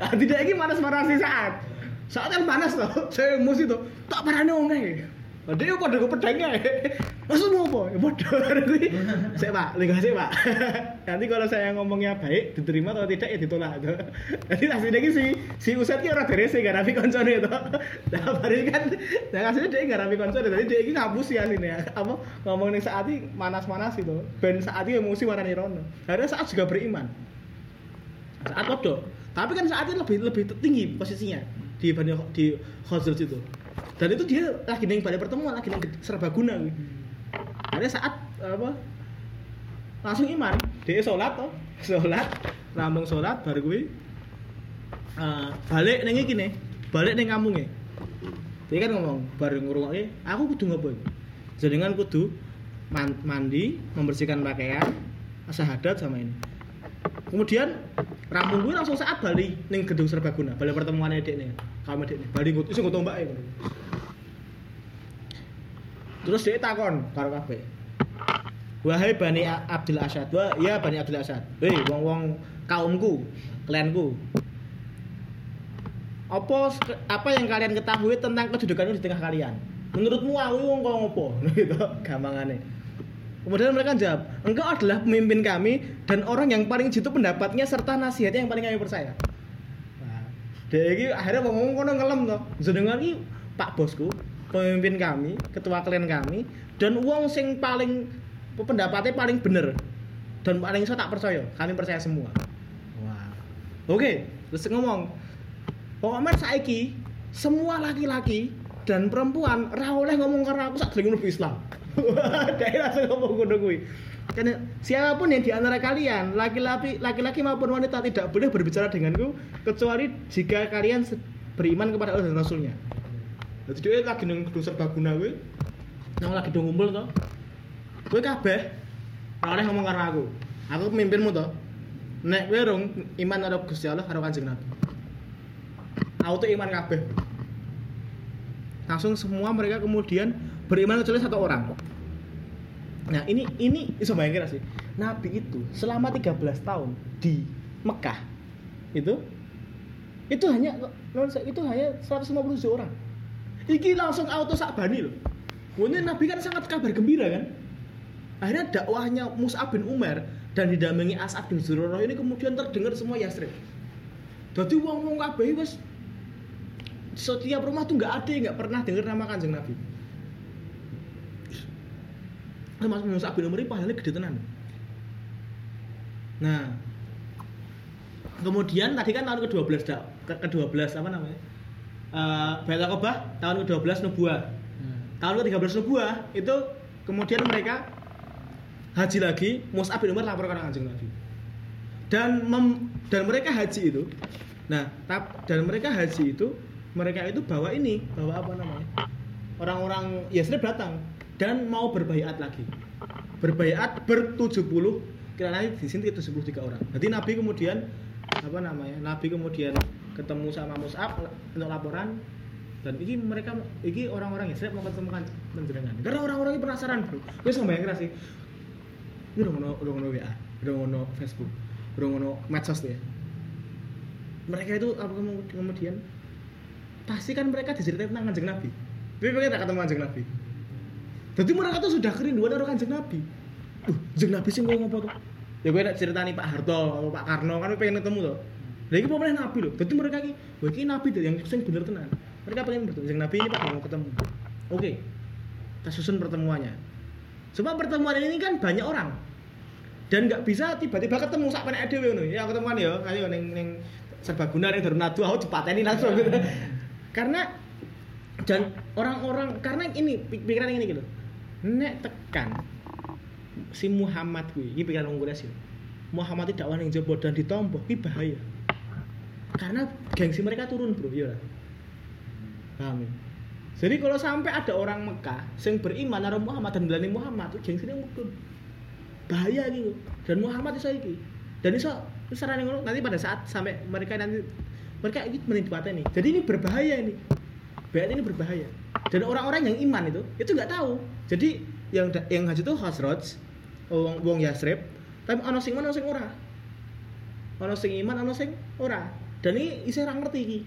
Nah, tidak lagi panas marah si saat. Saat yang panas loh saya emosi tuh tak ngomong Oh, dia padha go pedangnya. Maksudmu apa? Ya padha kuwi. Sik, Pak, lingga sik, Pak. Nanti kalau saya ngomongnya baik, diterima atau tidak ya ditolak. tuh. Jadi aslinya iki si si Uset ki ora derese gak rapi koncone to. Nah, bari kan nah aslinya dia gak rapi koncone. Jadi dia iki ngapus ya aslinya. Apa ngomong ning saat iki manas-manas itu. Ben saat iki emosi warnane rono. Akhirnya saat juga beriman. Saat kodok. Tapi kan saatnya lebih lebih tinggi posisinya di di Khazraj itu dan itu dia lagi neng balai pertemuan lagi neng serbaguna. Gitu. ada saat apa langsung iman dia sholat toh. Sholat rambung sholat baru gue uh, balik neng iki nih balik neng kampungnya dia kan ngomong baru ngurungnya aku kudu ngapain dengan kudu man- mandi membersihkan pakaian syahadat sama ini. Kemudian rampung gue langsung saat balik neng gedung serbaguna balik pertemuan edek nih kami edek nih balik gue itu gue tombak terus dia takon karo kabeh. Wahai bani Abdul Asad. Wah iya bani Abdul Asad. Hei wong wong kaumku klienku apa apa yang kalian ketahui tentang kedudukanku di tengah kalian? Menurutmu aku wong kok ngopo? Gitu gampangane Kemudian mereka jawab, engkau adalah pemimpin kami dan orang yang paling jitu pendapatnya serta nasihatnya yang paling kami percaya. Nah, dia ini akhirnya ngomong kono ngelem toh. Jenengan iki Pak Bosku, pemimpin kami, ketua klien kami dan uang sing paling pendapatnya paling bener dan paling saya tak percaya. Kami percaya semua. Oke, terus ngomong. Pokoknya saiki semua laki-laki dan perempuan ra oleh ngomong karena aku sak gelem Islam. Dia langsung ngomong ngono kuwi. Karena siapa pun yang di antara kalian, laki-laki laki-laki maupun wanita tidak boleh berbicara denganku kecuali jika kalian beriman kepada Allah dan Rasulnya. Jadi dia lagi nang gedung serbaguna kuwi. Nang lagi do ngumpul to. Kowe kabeh ora oleh ngomong karo aku. Aku pemimpinmu to. Nek kowe rong iman karo Gusti Allah karo Kanjeng Nabi. Auto iman kabeh. Langsung semua mereka kemudian beriman kecuali satu orang. Nah, ini ini bisa bayangin sih. Nabi itu selama 13 tahun di Mekah itu itu hanya itu hanya 150 orang. Iki langsung auto sakbani loh. Ini Nabi kan sangat kabar gembira kan. Akhirnya dakwahnya Mus'ab bin Umar dan didampingi As'ad bin Zurarah ini kemudian terdengar semua Yasrib. Jadi wong-wong kabeh wis setiap rumah tuh nggak ada nggak pernah dengar nama kanjeng Nabi. Mas Mus'ab bin Umar pahalanya gede tenan. Nah, kemudian tadi kan tahun ke-12 dak ke- ke-12 apa namanya? Eh Baitul Aqabah tahun ke-12 Nubuah. Tahun ke-13 Nubuah itu kemudian mereka haji lagi, Mus'ab bin Umar lapor ke kanjeng Nabi. Dan mem- dan mereka haji itu. Nah, tap, dan mereka haji itu mereka itu bawa ini, bawa apa namanya? Orang-orang Yasrib datang dan mau berbaiat lagi. Berbaiat ber-70 kira nanti di sini 73 orang. Jadi Nabi kemudian apa namanya? Nabi kemudian ketemu sama Mus'ab untuk laporan dan ini mereka ini orang-orang mau ketemu kan penjenengan. Karena orang-orang ini penasaran, Bro. Wis bayangin sih. Ini udah ngono udah ngono WA, udah ngono Facebook, udah ngono medsos tuh ya. Mereka itu apa kemu- kemudian pasti kan mereka diceritain tentang kanjeng Nabi. Tapi pengen tak ketemu kanjeng Nabi. Jadi mereka tuh sudah kerinduan karo kanjeng Nabi. Uh, kanjeng Nabi sih ngomong apa tuh? Ya gue nak ceritani Pak Harto atau Pak Karno kan pengen ketemu tuh. Lah iki pemain Nabi loh. Jadi mereka ki, wah iki Nabi yang sing bener tenan. Mereka pengen bertemu kanjeng Nabi ini Pak mau ketemu. Oke. Kita susun pertemuannya. Sebab pertemuan ini kan banyak orang. Dan nggak bisa tiba-tiba ketemu sak penek dhewe ngono. Ya ketemuan ya, ayo ning ning serbaguna ning Dornado aku dipateni langsung gitu. karena dan orang-orang karena ini pik- pikiran ini gitu. Nek tekan si Muhammad kuwi, iki pikiran wong Quraisy. Muhammad tidak wani jebo dan ditompo, iki bahaya. Karena gengsi mereka turun, Bro, ya. ora? Paham ya? Jadi kalau sampai ada orang Mekah yang beriman karo Muhammad dan belani Muhammad, itu gengsinya mukul. Bahaya gitu. Dan Muhammad itu iki. Dan iso sarane ngono nanti pada saat sampai mereka nanti mereka ini menitipati nih. Jadi ini berbahaya ini. Bayat ini berbahaya. Dan orang-orang yang iman itu itu nggak tahu. Jadi yang yang haji itu Khazraj, wong wong Yasrib, tapi ono sing ono sing ora. Ono sing iman ono sing ora. Dan ini isih ora ngerti iki.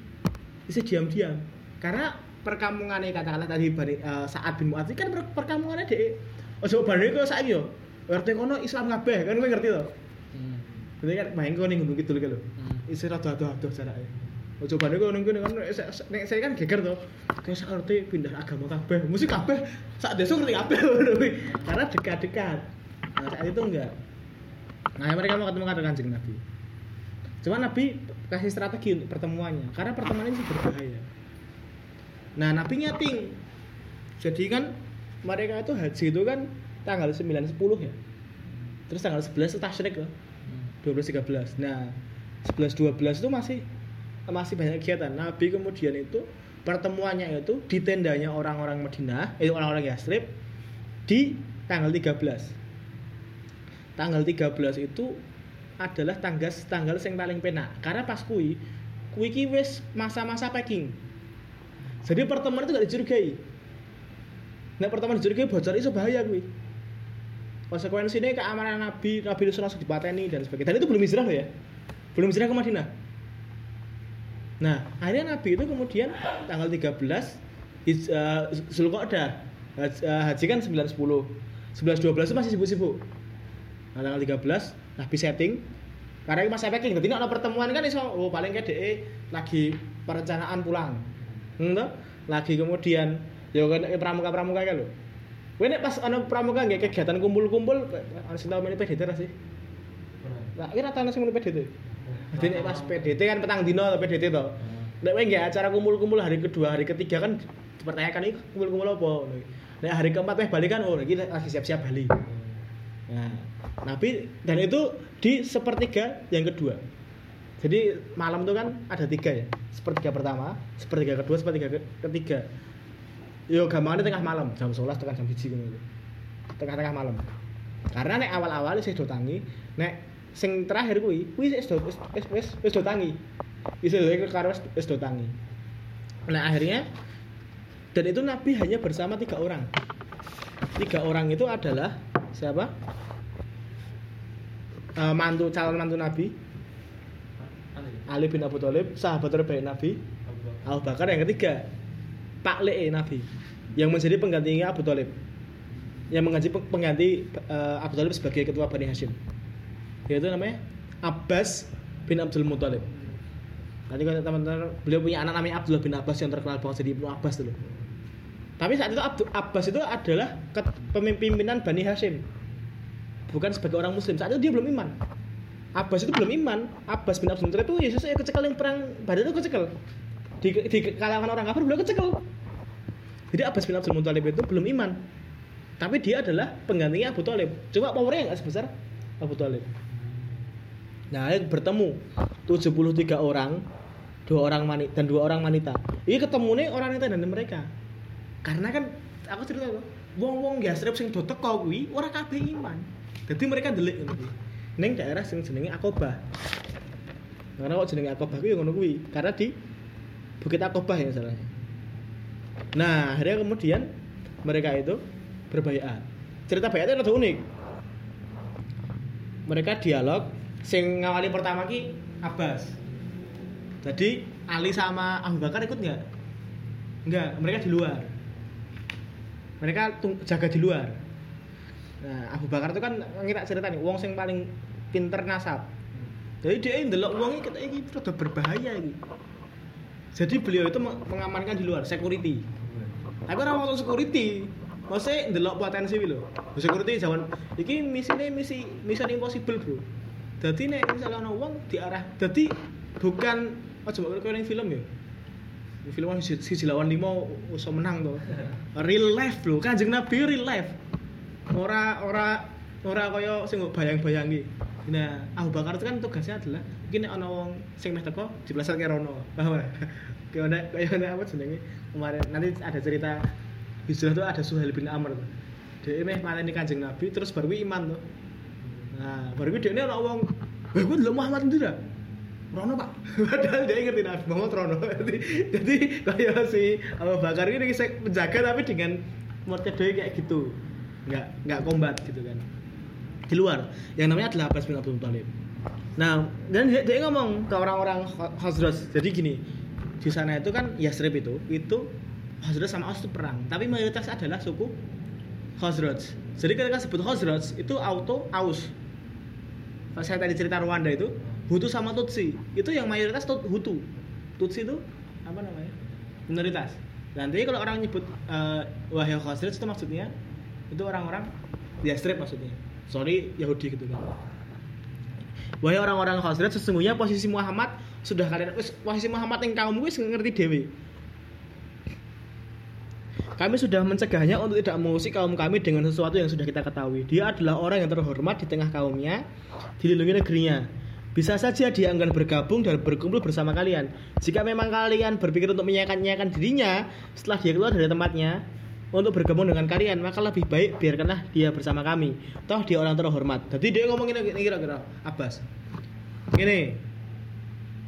Isih diam-diam. Karena perkampungannya katakanlah tadi bari, eh, saat bin Mu'adz kan per, perkampungannya dek ojo bari kok saiki yo RT kono Islam kabeh kan kowe ngerti to Hmm. Berarti kan main kau ning gunung kidul kan lho. Hmm. Isi rada adoh-adoh jarake. Ojo bane kau ning kene kan nek saya kan geger to. Kayak sak ngerti pindah agama kabeh. Mesti kabeh sak desa ngerti kabeh. Karena dekat-dekat. Nah, saat itu enggak. Nah, mereka mau ketemu karo Kanjeng Nabi. Cuma Nabi kasih strategi untuk pertemuannya karena pertemuan ini berbahaya. Nah, Nabi nyating. Jadi kan mereka itu haji itu kan tanggal 9 10 ya. Terus tanggal 11 itu tasyrik loh. Hmm. 12 13. Nah, 11 12 itu masih masih banyak kegiatan. Nabi kemudian itu pertemuannya itu di tendanya orang-orang Madinah, eh orang-orang Yastrib di tanggal 13. Tanggal 13 itu adalah tanggal tanggal yang paling penak karena pas kui kui ki masa-masa packing. Jadi pertemuan itu gak dicurigai. Nah pertemuan dicurigai bocor itu bahaya kui konsekuensinya keamanan Nabi, Nabi itu langsung dipateni dan sebagainya. Dan itu belum hijrah ya, belum hijrah ke Madinah. Nah, akhirnya Nabi itu kemudian tanggal 13 hij- eh, Zulqa'dah haji, eh, haji kan 9 10. 11 12 itu masih sibuk-sibuk. Nah, tanggal 13 Nabi setting karena ini masa packing, jadi ada pertemuan kan iso oh paling kayak DE lagi perencanaan pulang. Entah, lagi kemudian ya kan eh, pramuka-pramuka kan lho. Nek pas ana pramuka nggak kegiatan kumpul-kumpul, ana sing tau PDT ra sih? Lah, kira tau ana sing PDT. Jadi nek pas PDT kan petang dino atau PDT to. Nek kowe acara kumpul-kumpul hari kedua, hari ketiga kan dipertanyakan iki kumpul-kumpul apa. Nek hari keempat weh balik kan oh iki lagi siap-siap bali. Nah, Nabi dan itu di sepertiga yang kedua. Jadi malam itu kan ada tiga ya, sepertiga pertama, sepertiga kedua, sepertiga ke- ketiga. Yo gampangnya tengah malam, jam 11 tekan jam 1 ngono. Tengah-tengah malam. Karena nek awal-awal wis do tangi, nek sing terakhir kuwi, kuwi wis do wis wis wis do tangi. Wis do karo wis do tangi. Nah, akhirnya dan itu Nabi hanya bersama tiga orang. Tiga orang itu adalah siapa? Eh, mantu calon mantu Nabi Ali bin Abu Thalib, sahabat terbaik Nabi. Abu Bakar yang ketiga, Pak Le Nabi yang menjadi penggantinya Abu Thalib. Yang mengganti pengganti eh, Abu Thalib sebagai ketua Bani Hashim. Yaitu namanya Abbas bin Abdul Muthalib. Nanti kalau teman-teman beliau punya anak namanya Abdullah bin Abbas yang terkenal banget jadi Ibnu Abbas dulu. Tapi saat itu Abdul Abbas itu adalah pemimpinan Bani Hashim. Bukan sebagai orang muslim. Saat itu dia belum iman. Abbas itu belum iman. Abbas bin Abdul Muthalib itu Yesus yang kecekel yang perang Badar itu kecekel. Di, di kalangan orang kafir beliau kecekel. Jadi Abbas bin Abdul Muthalib itu belum iman. Tapi dia adalah penggantinya Abu Thalib. Cuma powernya nggak sebesar Abu Thalib. Nah, bertemu 73 orang, dua orang wanita dan dua orang wanita. Ini ketemu nih orang wanita dan mereka. Karena kan aku cerita kok, wong-wong Yastrib sing do teko kuwi ora kabeh iman. Jadi mereka delik ngono kuwi. Ning daerah sing jenenge Akobah. Karena kok jenenge Akobah kuwi ya ngono kuwi, karena di Bukit Akobah ya salahnya. Nah, akhirnya kemudian mereka itu berbayat. Cerita bayatnya rada unik. Mereka dialog, sing ngawali pertama ki Abbas. Jadi Ali sama Abu Bakar ikut nggak? Nggak, mereka di luar. Mereka jaga di luar. Nah, Abu Bakar itu kan ngira cerita nih, wong sing paling pinter nasab. Jadi dia ndelok iki ketok iki rada berbahaya iki. Jadi beliau itu meng- mengamankan di luar, security. Tapi orang waktu security, maksudnya ndelok potensi lho. Security zaman iki misine misi mission impossible, Bro. Jadi nek misalnya ono wong diarah, jadi bukan oh coba kalau yang film ya. Di film si, si lawan lima usah menang tuh. Real life bro, kanjeng Nabi real life. Ora ora ora kaya sing bayang-bayangi. Nah, Abu Bakar itu kan tugasnya adalah mungkin ana wong sing meh teko dipleset ke rono. Paham? Kayak ana kayak ana apa jenenge? Kemarin nanti ada cerita hijrah tuh ada Suhail bin Amr tuh. Dia meh mateni kanjeng Nabi terus baru iman tuh. Nah, baru dia ana wong, "Wah, gue delok Muhammad ndira." Rono pak, padahal dia ngerti Nabi Muhammad Rono. jadi, jadi kayak si Abu Bakar ini bisa menjaga tapi dengan motif kayak gitu, nggak nggak kombat gitu kan. Di luar, yang namanya adalah Abbas bin Abdul Muthalib. Nah, dan dia, dia ngomong ke orang-orang Khazraj, jadi gini, di sana itu kan Yasrib itu, itu Khazraj sama Aus itu perang, tapi mayoritas adalah suku Khazraj. Jadi ketika sebut Khazraj itu auto Aus. Saya tadi cerita Rwanda itu Hutu sama Tutsi itu yang mayoritas Tut- Hutu. Tutsi itu apa namanya? Minoritas. Nanti kalau orang nyebut uh, wahai Khazraj itu maksudnya itu orang-orang Yastrib maksudnya. Sorry Yahudi gitu kan. Wahai orang-orang Khazraj sesungguhnya posisi Muhammad sudah kalian posisi Muhammad yang kaum wis ngerti dewi. Kami sudah mencegahnya untuk tidak mengusik kaum kami dengan sesuatu yang sudah kita ketahui. Dia adalah orang yang terhormat di tengah kaumnya, dilindungi negerinya. Bisa saja dia enggan bergabung dan berkumpul bersama kalian. Jika memang kalian berpikir untuk menyayankan dirinya setelah dia keluar dari tempatnya untuk bergabung dengan kalian, maka lebih baik biarkanlah dia bersama kami. Toh dia orang terhormat. Jadi dia ngomongin ini kira-kira Abbas. Gini,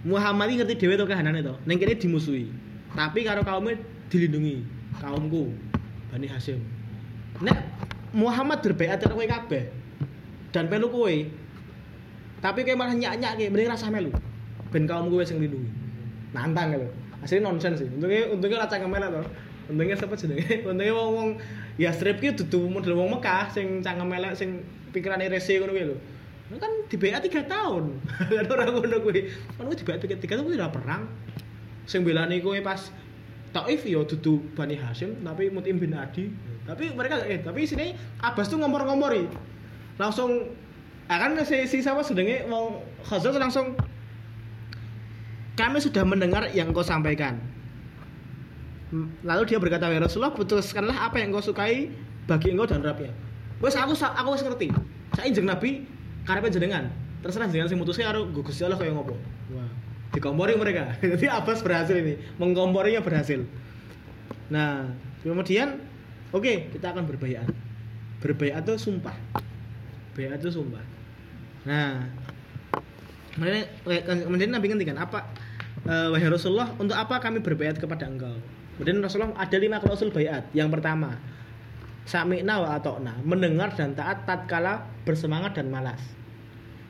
Muhammad ini ngerti dewe to kahanan itu. Neng dimusuhi. Tapi karo kaumnya dilindungi. Kaumku Bani Hashim. Nek Muhammad berbaiat karo kowe kabeh dan melu kowe. Tapi kowe malah nyak-nyak kowe mending rasa melu. Ben kaum kowe sing lindungi. Nantang gitu. Asline nonsen sih. Untungnya untungnya cangkem elek to. Untungnya siapa jenenge? Untungnya wong-wong ya strip ki dudu model wong Mekah sing cangkem elek sing pikirane rese lho. Lu kan di BA 3 tahun. Kan ora ngono kuwi. Kan di BA 3 tahun kuwi ora perang. Sing belani kowe pas Taif ya dudu Bani Hashim tapi Mutim bin Adi. Tapi mereka eh tapi sini Abbas tuh ngomor-ngomori. Langsung akan si, si siapa sedenge wong Khazraj langsung kami sudah mendengar yang kau sampaikan. Lalu dia berkata, "Ya Rasulullah, putuskanlah apa yang kau sukai bagi engkau dan Rabbnya." Wes aku aku wis ngerti. Saya jeneng Nabi karepe jenengan. Terserah jenengan sing mutuske karo Gusti Allah kaya ngopo. Wah, dikompori mereka. Jadi Abbas berhasil ini, mengkomporinya berhasil. Nah, kemudian oke, kita akan berbayat. Berbayat itu sumpah. Bayat itu sumpah. Nah, kemudian, kemudian Nabi ngendikan apa eh, wahai Rasulullah untuk apa kami berbayat kepada engkau? Kemudian Rasulullah ada lima klausul bayat yang pertama sami'na wa atokna mendengar dan taat tatkala bersemangat dan malas.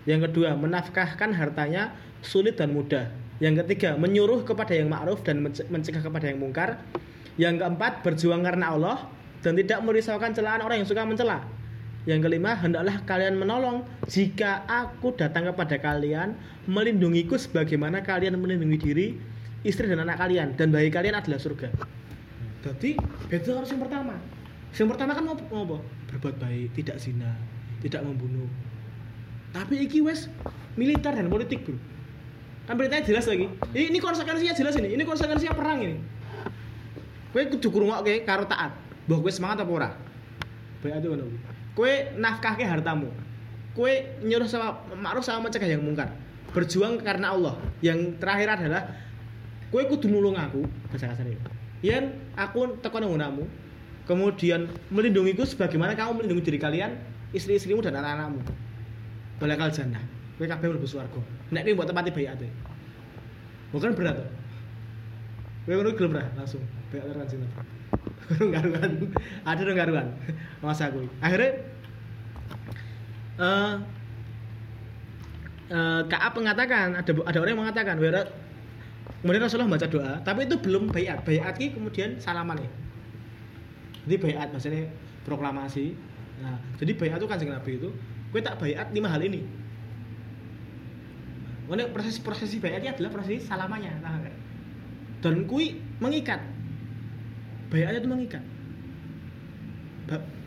Yang kedua menafkahkan hartanya sulit dan mudah. Yang ketiga menyuruh kepada yang ma'ruf dan mence- mencegah kepada yang mungkar. Yang keempat berjuang karena Allah dan tidak merisaukan celaan orang yang suka mencela yang kelima, hendaklah kalian menolong jika aku datang kepada kalian melindungiku sebagaimana kalian melindungi diri, istri dan anak kalian dan bagi kalian adalah surga. Jadi itu harus yang pertama. Yang pertama kan ngopo? ngopo? Berbuat baik, tidak zina, tidak membunuh. Tapi iki wes militer dan politik, Bro. Kan beritanya jelas lagi. Ini, ini konsekuensinya jelas ini. Ini konsekuensinya perang ini. Kowe kudu ngrungokke karo taat. Mbah kowe semangat apa ora? Baik itu ngono. Kuwi. Kowe nafkahke hartamu. Kowe nyuruh sama ma'ruf sama mencegah yang mungkar. Berjuang karena Allah. Yang terakhir adalah kowe kudu nulung aku, bahasa kasarnya. Yen aku teko nang nggonanmu, kemudian melindungiku sebagaimana kamu melindungi diri kalian, istri-istrimu dan anak-anakmu. Balakal jannah. Kowe kabeh mlebu swarga. Nek kowe mbok tempati bayate. Bukan berat tuh. Kowe ngono gelem langsung bayat karo kanjeng Nabi. Garuan. Ada dong garuan. Masa aku. Akhirnya eh eh Kaab mengatakan ada ada orang yang mengatakan "Wera-" kemudian Rasulullah baca doa tapi itu belum bayat bayat ki kemudian salaman ya jadi bayat maksudnya proklamasi nah jadi bayat itu kanjeng Nabi itu gue tak bayat lima hal ini Kemudian proses prosesi bayatnya adalah prosesi salamannya nah, dan kui mengikat bayatnya itu mengikat.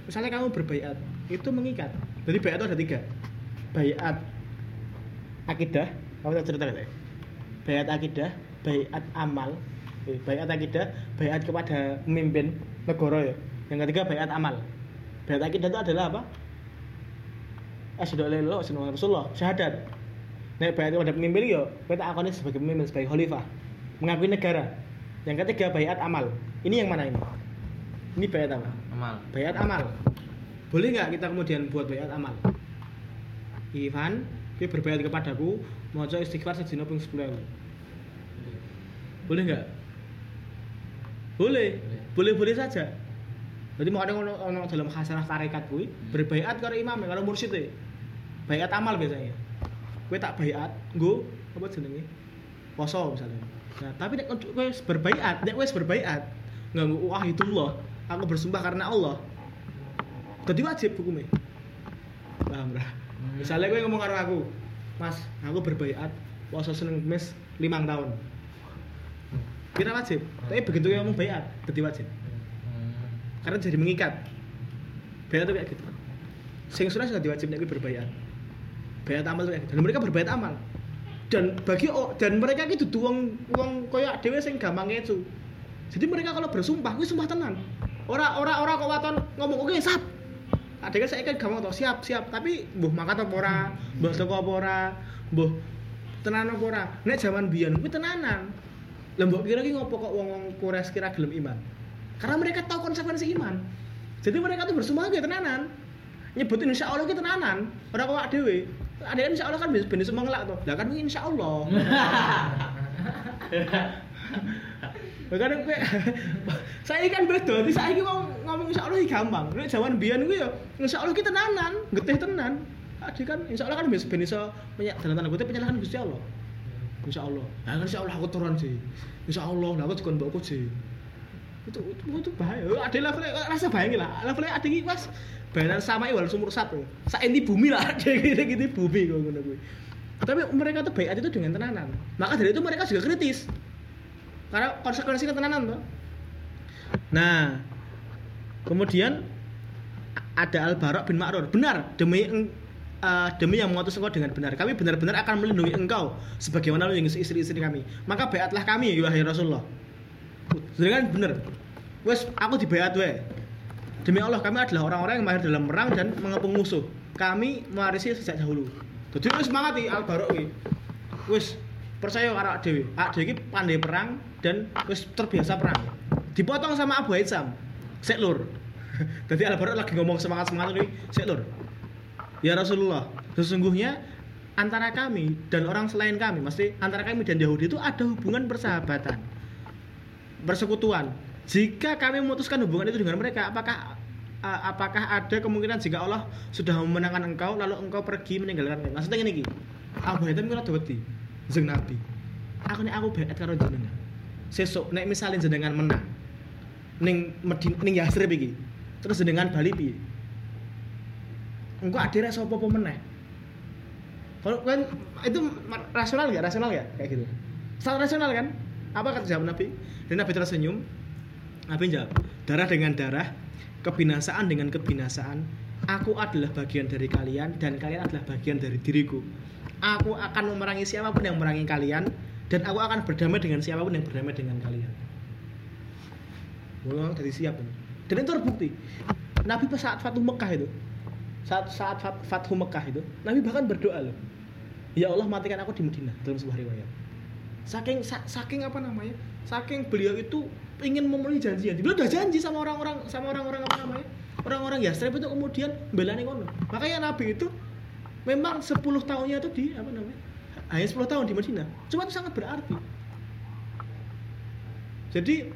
Misalnya kamu berbayat itu mengikat. Jadi bayat itu ada tiga. Bayat akidah kamu tak cerita ya bayat akidah bayat amal. Bayat akidah bayat kepada pemimpin negara ya. Yang ketiga bayat amal. Bayat akidah itu adalah apa? Asyhadu an la rasulullah syahadat. Nek bayat kepada pemimpin yo kowe tak akoni sebagai pemimpin sebagai khalifah. Mengakui negara. Yang ketiga bayat amal ini yang mana ini? Ini bayat apa? Amal. Bayat amal. Boleh nggak kita kemudian buat bayat amal? Ivan dia berbayat kepadaku. Mau istighfar sejina ping sepuluh ewu. boleh nggak? Boleh. Boleh. Boleh saja. Jadi mau ada ono dalam khasanah tarekat kuwi berbayat karo imam karo mursyid e. bayat amal biasanya. Kowe tak bayat nggo apa jenenge? Poso misalnya. Nah tapi nek kowe berbayat nek wis berbayat nganggo wah itulah aku bersumpah karena Allah. Jadi wajib hukumnya. Paham ra? Misalnya gue ngomong karo aku mas aku berbaiat puasa Senin Kamis limang tahun. Kira wajib tapi begitu gue ngomong baiat jadi wajib. Karena jadi mengikat. Baiat tuh kayak gitu. Sing sunah sudah diwajib nek berbaiat baiat amal tuh kayak gitu. Dan mereka berbaiat amal. Dan bagi oh, dan mereka itu uang uang koyak dewe sing gampang ngecu jadi mereka kalau bersumpah gue sumpah tenan. Ora ora ora kok waton ngomong oke sap. Ada kan saya kan gampang tau siap siap. Tapi buh makan apa ora? Buh toko apa ora? Buh tenan apa ora? Nek zaman biyen kuwi tenanan. Lembok kira ki ngopo kok wong wong kures kira gelem iman? Karena mereka tahu konsekuensi iman. Jadi mereka tuh bersumpah gitu tenanan. Nyebutin insya Allah kita tenanan. Orang kok dewe ada kan insya Allah kan bener semua ngelak tuh. Lah kan insya Allah Bahkan gue, saya kan beda, jadi saya mau ngomong insya Allah gampang. Nek zaman biyen gue ya, insya Allah kita tenanan, getih tenan. Adi kan, insya Allah kan bisa ben iso penyak dalam tanda kutip penyalahan Gusti Allah. Insya Allah. Nah kan insya Allah aku turun sih. Insya Allah, lah aku juga mbakku sih. Itu, itu, itu bahaya. Ada levelnya, rasa bayangin lah. Levelnya ada ini mas, bayaran sama wal sumur satu. Saat ini bumi lah, ada gitu gitu bumi gue. Tapi mereka tuh baik itu dengan tenanan. Maka dari itu mereka juga kritis karena konsekuensinya tenanan tuh. Nah, kemudian ada Al Barok bin Ma'rur. Benar, demi uh, demi yang mengutus engkau dengan benar. Kami benar-benar akan melindungi engkau sebagaimana melindungi istri-istri kami. Maka bayatlah kami, wahai Rasulullah. Jadi kan bener. Wes, aku dibayat we. Demi Allah kami adalah orang-orang yang mahir dalam perang dan mengepung musuh. Kami mewarisi sejak dahulu. Jadi wes semangat Al Barok. Wes percaya karo dhewe. Ak dhewe iki pandai perang dan wis terbiasa perang. Dipotong sama Abu Haitsam. Sek lur. Jadi Al lagi ngomong semangat-semangat ini, sek lur. Ya Rasulullah, sesungguhnya antara kami dan orang selain kami, mesti antara kami dan Yahudi itu ada hubungan persahabatan. Persekutuan. Jika kami memutuskan hubungan itu dengan mereka, apakah apakah ada kemungkinan jika Allah sudah memenangkan engkau lalu engkau pergi meninggalkan mereka? Maksudnya ini Abu Haitham kira daweti jeng Nabi. Aku nek aku beat karo jenengan. Sesuk nek misalnya jenengan menang ning Medina ning Yasrib iki. Terus jenengan bali piye? Engko adire sapa apa meneh? Kalau kan itu rasional gak? Rasional gak? Kayak gitu. Sangat rasional kan? Apa kata jawab Nabi? Dan Nabi tersenyum. Nabi jawab, darah dengan darah, kebinasaan dengan kebinasaan. Aku adalah bagian dari kalian dan kalian adalah bagian dari diriku. Aku akan memerangi siapa pun yang memerangi kalian dan aku akan berdamai dengan siapa pun yang berdamai dengan kalian. Ulang dari siap Dan itu terbukti. Nabi pas saat Fatuh Mekah itu, saat saat Fat, Fatuh Mekah itu, Nabi bahkan berdoa loh. Ya Allah matikan aku di Medina dalam sebuah riwayat. Saking sa, saking apa namanya? Saking beliau itu ingin memenuhi janjinya. Beliau udah janji sama orang-orang sama orang-orang apa namanya? Orang-orang Yastrib itu kemudian belani ngono. Makanya Nabi itu memang 10 tahunnya itu di apa namanya? Hanya 10 tahun di Medina. Cuma itu sangat berarti. Jadi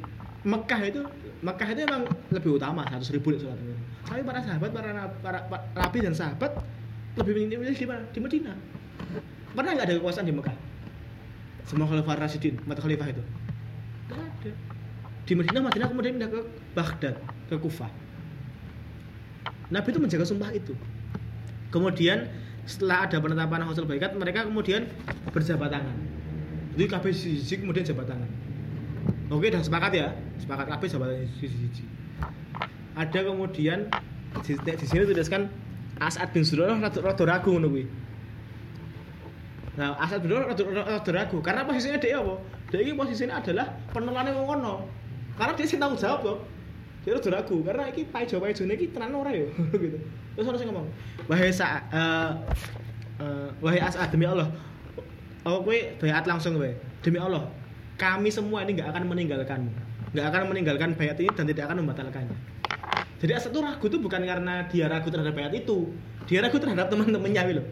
Mekah itu Mekah itu memang lebih utama 100 ribu sholat tapi para sahabat para, para, para rabi dan sahabat lebih memilih di mana? Di Medina pernah nggak ada kekuasaan di Mekah? Semua khalifah Rasidin mata khalifah itu? Nggak ada. Di Medina Madinah kemudian pindah ke Baghdad ke Kufah. Nabi itu menjaga sumpah itu. Kemudian setelah ada penetapan hasil baikat mereka kemudian berjabat tangan jadi kabeh sisi kemudian jabat tangan Oke, udah sepakat ya. Sepakat kabeh jabatan siji-siji. Ada kemudian di, di sini tuliskan As'ad bin Zurarah rada ragu ngono kuwi. Nah, As'ad bin Zurarah rada ragu karena posisinya dia apa? Dia ini posisinya adalah penelane wong kono. Karena dia sing tanggung jawab. Dia rada ragu karena iki paijo paijone iki tenan ora ya gitu. Terus sing ngomong, "Wahai sa uh, uh, wahai As'ad demi Allah, oh kowe bayat langsung kowe. Demi Allah, kami semua ini nggak akan meninggalkanmu. Nggak akan meninggalkan bayat ini dan tidak akan membatalkannya. Jadi Asad itu ragu itu bukan karena dia ragu terhadap bayat itu. Dia ragu terhadap teman-temannya loh.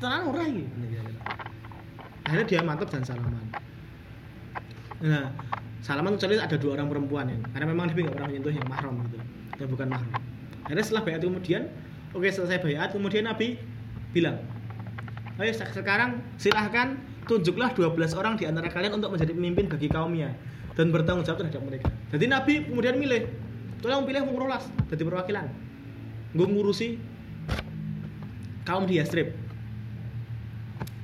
Tenang orang ini akhirnya dia mantap dan salaman. Nah salaman kecuali ada dua orang perempuan ya. Karena memang Nabi nggak pernah menyentuh yang mahram gitu. Yang bukan mahram. Akhirnya setelah bayat kemudian oke selesai bayat kemudian Nabi bilang ayo sekarang silahkan tunjuklah 12 orang di antara kalian untuk menjadi pemimpin bagi kaumnya dan bertanggung jawab terhadap mereka. Jadi Nabi kemudian milih, tolong pilih wong rolas jadi perwakilan. Gue ngurusi kaum di Yastrib.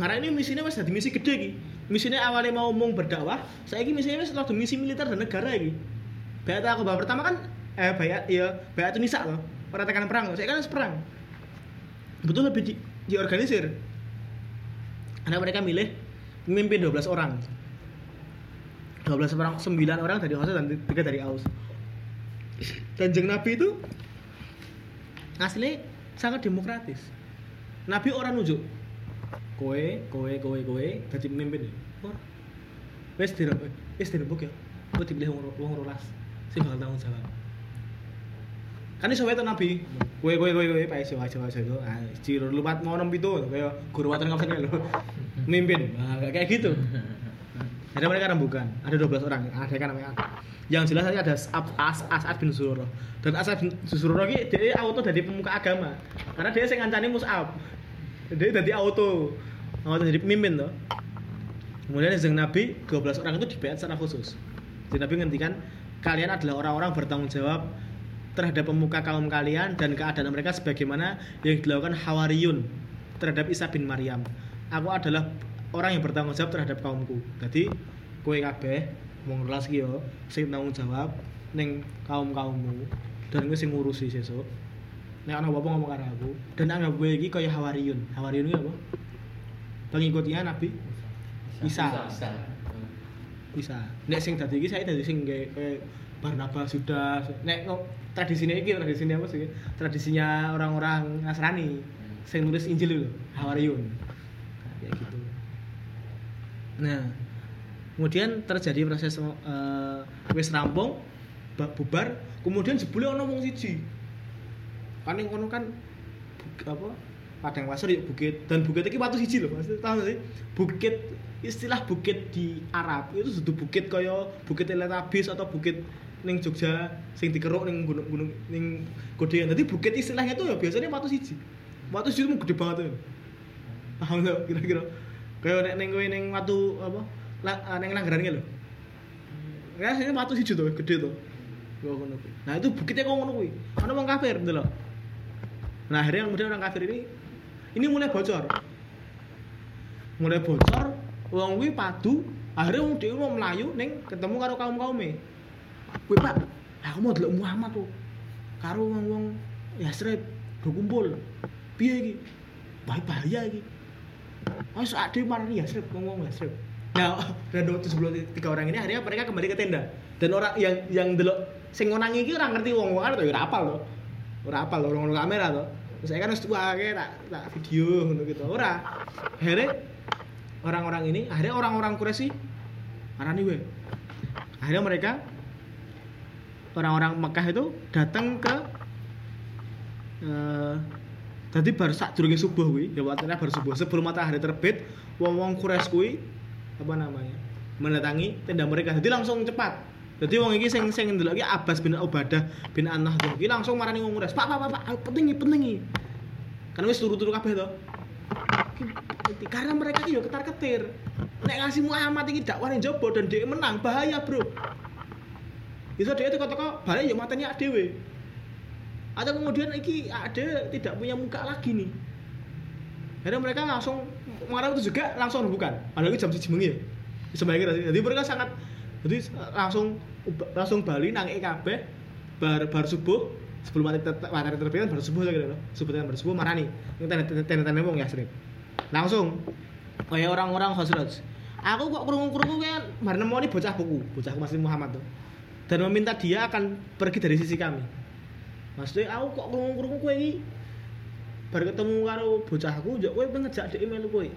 Karena ini misinya masih jadi misi gede ki. Misinya awalnya mau ngomong berdakwah, saya ini misinya di misi militer dan negara iki. Bayat aku pertama kan eh bayat ya bayat Tunisia loh. Orang tekan perang, saya kan perang. Betul lebih di, diorganisir. Karena mereka milih memimpin 12 orang. 12 orang, 9 orang dari Aus dan 3 dari Aus. Kanjeng Nabi itu asli sangat demokratis. Nabi orang nunjuk kowe, kowe, kowe, kowe dadi pemimpin. Ora. Wis dirembuk, wis dirembuk ya. Kowe dipilih wong rolas sing bakal tanggung jawab. Kan iso weto Nabi. Kowe kowe kowe kowe pae sewa sewa sewa. Ah, ciro lupat mau nem pitu kaya guru water ngapain lho. Mimpin. Nah, kayak gitu. Ada mereka rembukan, ada 12 orang, ada kan namanya. Yang jelas tadi ada As- As As'ad bin Suroro. Dan As'ad bin Suroro ini dia auto dari pemuka agama. Karena dia yang ngancani Mus'ab. Dia jadi auto. Auto jadi pemimpin tuh. Kemudian yang Nabi 12 orang itu dibayar secara khusus. Jadi Nabi ngendikan kalian adalah orang-orang bertanggung jawab terhadap pemuka kaum kalian dan keadaan mereka sebagaimana yang dilakukan Hawariyun terhadap Isa bin Maryam. Aku adalah orang yang bertanggung jawab terhadap kaumku. Jadi kowe kabeh wong rolas ki yo sing tanggung jawab ning kaum-kaummu dan kowe sing ngurusi sesuk. Nek ana apa ngomong karo aku dan anggap kowe iki kaya Hawariyun. Hawariyun iki apa? Pengikutnya Nabi Isa. Bisa. Bisa. Nek sing dadi iki saya dadi sing kayak Barnabas sudah nek ngo- tradisinya iki tradisinya apa sih? Tradisinya orang-orang Nasrani sing nulis Injil lho, Hawariyun. Nah, gitu. Nah, kemudian terjadi proses eh, wis rampung ba- bubar, kemudian jebule ana wong siji. Kan ning kono kan apa? Padang pasir ya bukit dan bukit iki watu siji lho, Mas. Tahu sih? Bukit istilah bukit di Arab itu sudah bukit kaya bukit Teletabis atau bukit ning Jogja sing dikeruk ning gunung-gunung ning godean. Jadi bukit istilahnya tuh ya biasanya watu siji. Watu siji gede banget tuh. Paham nggak kira-kira? Kayak nek ning kowe ning watu apa? La, ah, ning langgaran lho. Ya sini watu siji tuh gede tuh. Nah itu bukitnya kok ngono kuwi. Ana wong kafir ndelok. Nah akhirnya kemudian orang kafir ini ini mulai bocor. Mulai bocor, wong kuwi padu, akhirnya wong dhewe melayu ning ketemu karo kaum-kaume. Kuwi Pak, aku mau delok Muhammad tuh. Karo wong-wong Yasrib do kumpul. Piye iki? Bahaya bahaya iki. Wes ade marani Yasrib wong-wong Yasrib. Nah, dan waktu sebelum tiga orang ini akhirnya mereka kembali ke tenda. Dan orang yang yang delok sing ngonangi iki ora ngerti wong-wong kan ya ora apal to. Ora apal lho orang kamera. Terus saya kan wis tua kayak tak tak video ngono gitu. Ora. Akhirnya orang-orang ini akhirnya orang-orang Quraisy marani we. Akhirnya mereka orang-orang Mekah itu datang ke eh Tadi baru sak durunge subuh kuwi, ya waktunya baru subuh. Sebelum matahari terbit, wong-wong Quraisy kuwi apa namanya? mendatangi tenda mereka. Jadi langsung cepat. Jadi wong iki sing sing ndelok iki Abbas bin Ubadah bin An tuh. Iki langsung marani wong Quraisy. Pak, pak, pak, pak, penting iki, penting iki. Kan wis turu-turu kabeh. Iki- Karena mereka yo ketar-ketir. Nek ngasih Muhammad iki dakwah ning jaba dan dia menang, bahaya, Bro. Iso dia teko-teko balik yo mateni awake dhewe. Atau kemudian iki ada tidak punya muka lagi nih. Akhirnya mereka langsung mengarah itu juga langsung bukan. Padahal itu jam siji ya. Bisa nggak sih? jadi mereka sangat jadi langsung langsung bali nang kabeh bar bar subuh sebelum ter- matahari terbit kan baru subuh lagi loh subuh kan baru subuh marani. Ini tanda tanda tanda wong ya sering langsung kayak orang-orang Khosraj aku kok kerungu-kerungu kan bareng mau nih bocah buku. Bocah masih Muhammad tuh dan meminta dia akan pergi dari sisi kami Maksudnya aku kok krungu-krungu kowe iki bar ketemu karo bocahku kowe pengen ngejak dhek melu kowe.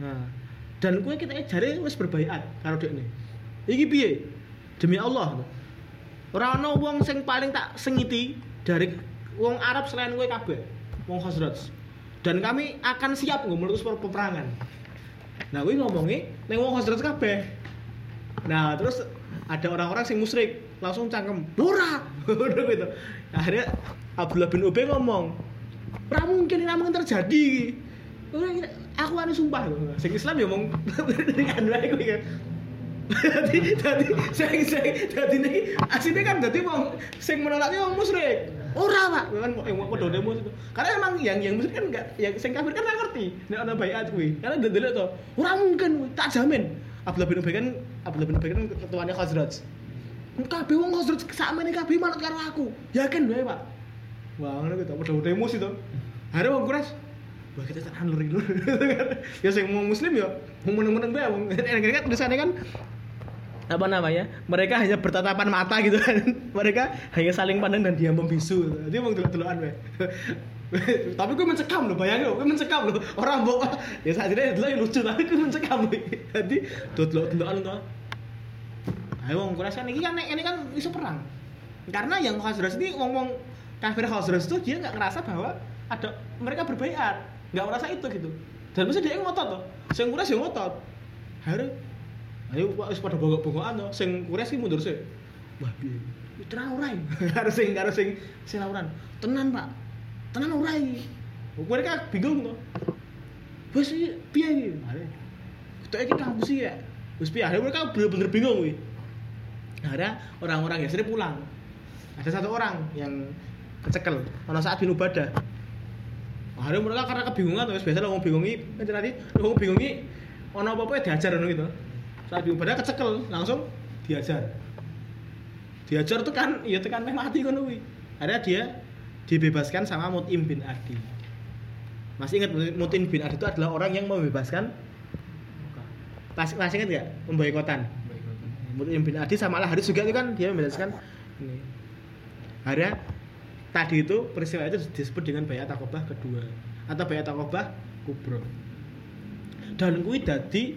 Nah, dan kowe kita jare wis berbaiat karo dhekne. Iki piye? Demi Allah. Ora ana wong sing paling tak sengiti dari wong Arab selain kowe kabeh, wong Khazraj. Dan kami akan siap nggo meletus peperangan. Nah, kowe ngomongi ning wong Khazraj kabeh. Nah, terus ada orang-orang sing musyrik langsung cangkem ora udah gitu akhirnya Abdullah bin Ubay ngomong ora mungkin ora mungkin terjadi Ora, ini- aku anu sumpah sing Islam ya ngomong dari kan kan Dadi dadi sing sing dadi niki asine kan dadi wong sing menolak iki wong musyrik. Ora, Pak. Kan yang padha demo itu. Karena emang yang yang musyrik kan enggak yang sing kafir kan ora ngerti nek ana baiat kuwi. Karena ndelok to. Ora mungkin tak jamin. Abdullah bin Ubay kan Abdullah bin Ubay kan ketuanya Khazraj. Kabeh wong Khazraj sakmene kabeh manut karo aku. Yakin wae, Pak. Wah, ngono gitu. Padha demo sih to. Ada wong Quraisy wah kita tak anur dulu ya sing mau muslim ya mau meneng-meneng bae wong kan tulisannya kan apa namanya mereka hanya bertatapan mata gitu kan mereka hanya saling pandang dan diam membisu jadi mau delok-delokan tapi gue mencekam loh bayangin gue mencekam loh. Orang bawa ya saat ini dulu lucu tapi gue mencekam loh. Jadi tuh delokan tuh ayo wong Quraisy kan ini kan ini kan isu perang. Karena yang Khazraj ini ngomong kafir Khazraj itu dia nggak ngerasa bahwa ada mereka berbaiat nggak merasa itu gitu. Dan mesti dia ngotot tuh sing Quraisy yang ngotot. Akhirnya ayo wis pada bongok-bongokan tuh sing Quraisy mundur sih. Wah piye Ora ora. Harus sing harus sing sing. Tenan, Pak. Tenan ora iki. Mereka bingung tuh. Wes piye iki? Ketok iki kampus iki ya. Wes piye? Akhirnya mereka bener-bener bingung kuwi. Akhirnya orang-orang ya sering pulang. Ada satu orang yang kecekel. Ono saat bin Ubadah. Akhirnya mereka karena kebingungan terus biasa ngomong bingungi, kan tadi ngomong bingungi, ono apa apa ya diajar ono gitu. Saat bin Ubadah kecekel langsung diajar. Diajar tuh kan, ya tekan mati kan kuwi. Akhirnya dia dibebaskan sama Mut'im bin Adi. Masih ingat Mut'im bin Adi itu adalah orang yang membebaskan Masih, masih ingat nggak pemboikotan? Mut'im bin Adi sama Al Haris juga itu kan dia membebaskan ini. Akhirnya tadi itu peristiwa itu disebut dengan bayat akobah kedua atau bayat akobah kubro. Dan kuwi dadi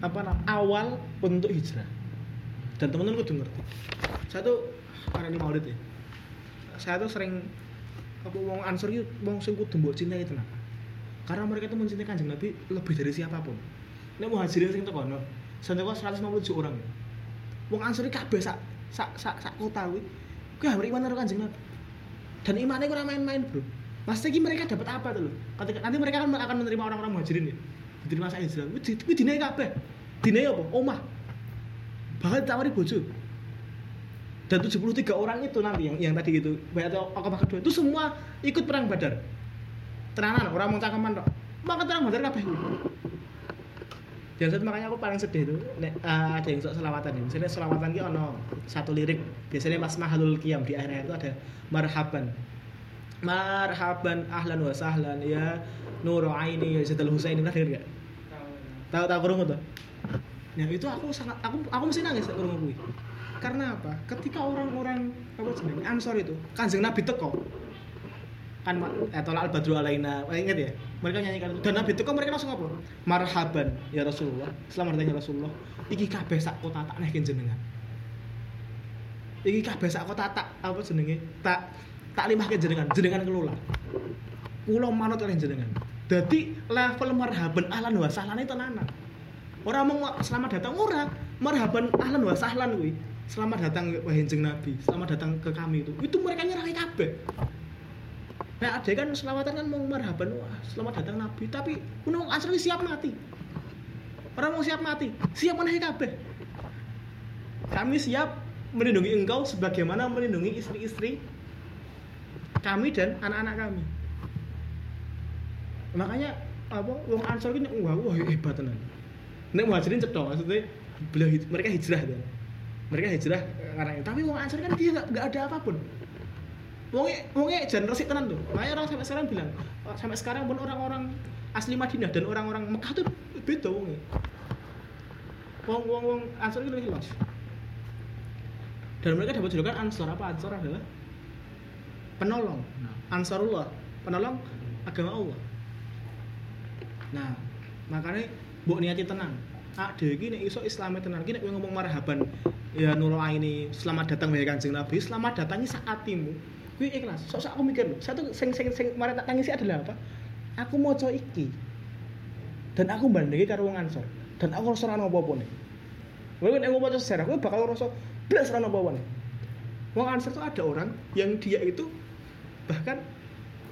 apa namanya awal untuk hijrah. Dan teman-teman kudu ngerti. Saya tuh karena ini maulid ya. Saya tuh sering apa wong ansor itu wong sing kudu mbok cintai. Karena mereka itu mencintai kanjeng Nabi lebih dari siapa pun. Nek muhajirin sing tekono, sing teko 157 orang. Wong ansor iki kabeh sak sak sak sak kota kuwi. Kuwi hampir iman karo kanjeng Nabi. Dan imannya kurang main-main, Bro. Pasti iki mereka dapat apa tuh? Ketika nanti mereka akan akan menerima orang-orang muhajirin ya. Diterima Israel. Kuwi kuwi dinae kabeh. Dinae apa? Omah. Bahkan ditawari bojo. Dan 73 orang itu nanti yang yang tadi itu, bayat Aqabah kedua itu semua ikut perang Badar. Tenanan orang mau cangkeman tok. Maka perang Badar kabeh. Dan saat makanya aku paling sedih tuh, nek, uh, ada yang sok selawatan ya. Misalnya selawatan ki ono satu lirik, biasanya pas mahalul qiyam di akhir itu ada marhaban. Marhaban ahlan wa sahlan ya Nuru aini ya Zaidul Husaini pernah denger gak? Tahu tahu kurung tuh? Ya itu aku sangat aku aku mesti nangis kurung kuwi. Karena apa? Ketika orang-orang apa jenenge Ansor itu, Kanjeng Nabi teko. Kan eh tolak al badru alaina. Ingat ya? Mereka nyanyikan itu. Dan Nabi teko mereka langsung apa? Marhaban ya Rasulullah. Selamat datang ya Rasulullah. Iki kabeh sak kota tak nehkin jenengan. Iki kabeh sak kota tak apa jenenge? Tak tak limahke jenengan, jenengan kelola. Kula manut kalian jenengan. Dadi level marhaban ahlan wa sahlan itu tenanan. Orang mau selamat datang ora, marhaban ahlan wa sahlan kuwi. Selamat datang wahai Nabi, selamat datang ke kami itu. Itu mereka nyerahi kabeh. Nah, ada kan selawatan kan mau marhaban, wah, selamat datang Nabi, tapi kuno asli siap mati. Orang mau siap mati, siap menahi kabeh. Kami siap melindungi engkau sebagaimana melindungi istri-istri kami dan anak-anak kami. Makanya apa wong Ansor ini wah wah hebat tenan. Nek muhajirin cetha maksudnya beliau mereka hijrah kan. Mereka hijrah eh, karena itu. Tapi wong Ansor kan dia nggak ada apa pun. Wongnya wongnya jangan resik tenan tuh. Makanya orang sampai sekarang bilang oh, sampai sekarang pun orang-orang asli Madinah dan orang-orang Mekah tuh beda wongnya. Wong wong wong Ansor itu lebih luas. Dan mereka dapat julukan Ansor apa Ansor adalah penolong. Ansarullah, penolong agama Allah. Nah, makanya mbok niati tenang. Ah, iki nek iso islame tenan, iki nek kowe ngomong marhaban ya nurul aini, selamat datang wahai Kanjeng Nabi, selamat datang saat hatimu. Kuwi ikhlas. Sok-sok aku mikir lho, satu sing sing sing kemarin tak tangisi adalah apa? Aku maca iki. Dan aku bandingi karo wong Ansor. Dan aku rasa ora ono apa-apa nih. Kowe nek ngomong sejarah, kowe bakal rasa blas ora ono apa-apa nih. Wong Ansor tuh ada orang yang dia itu bahkan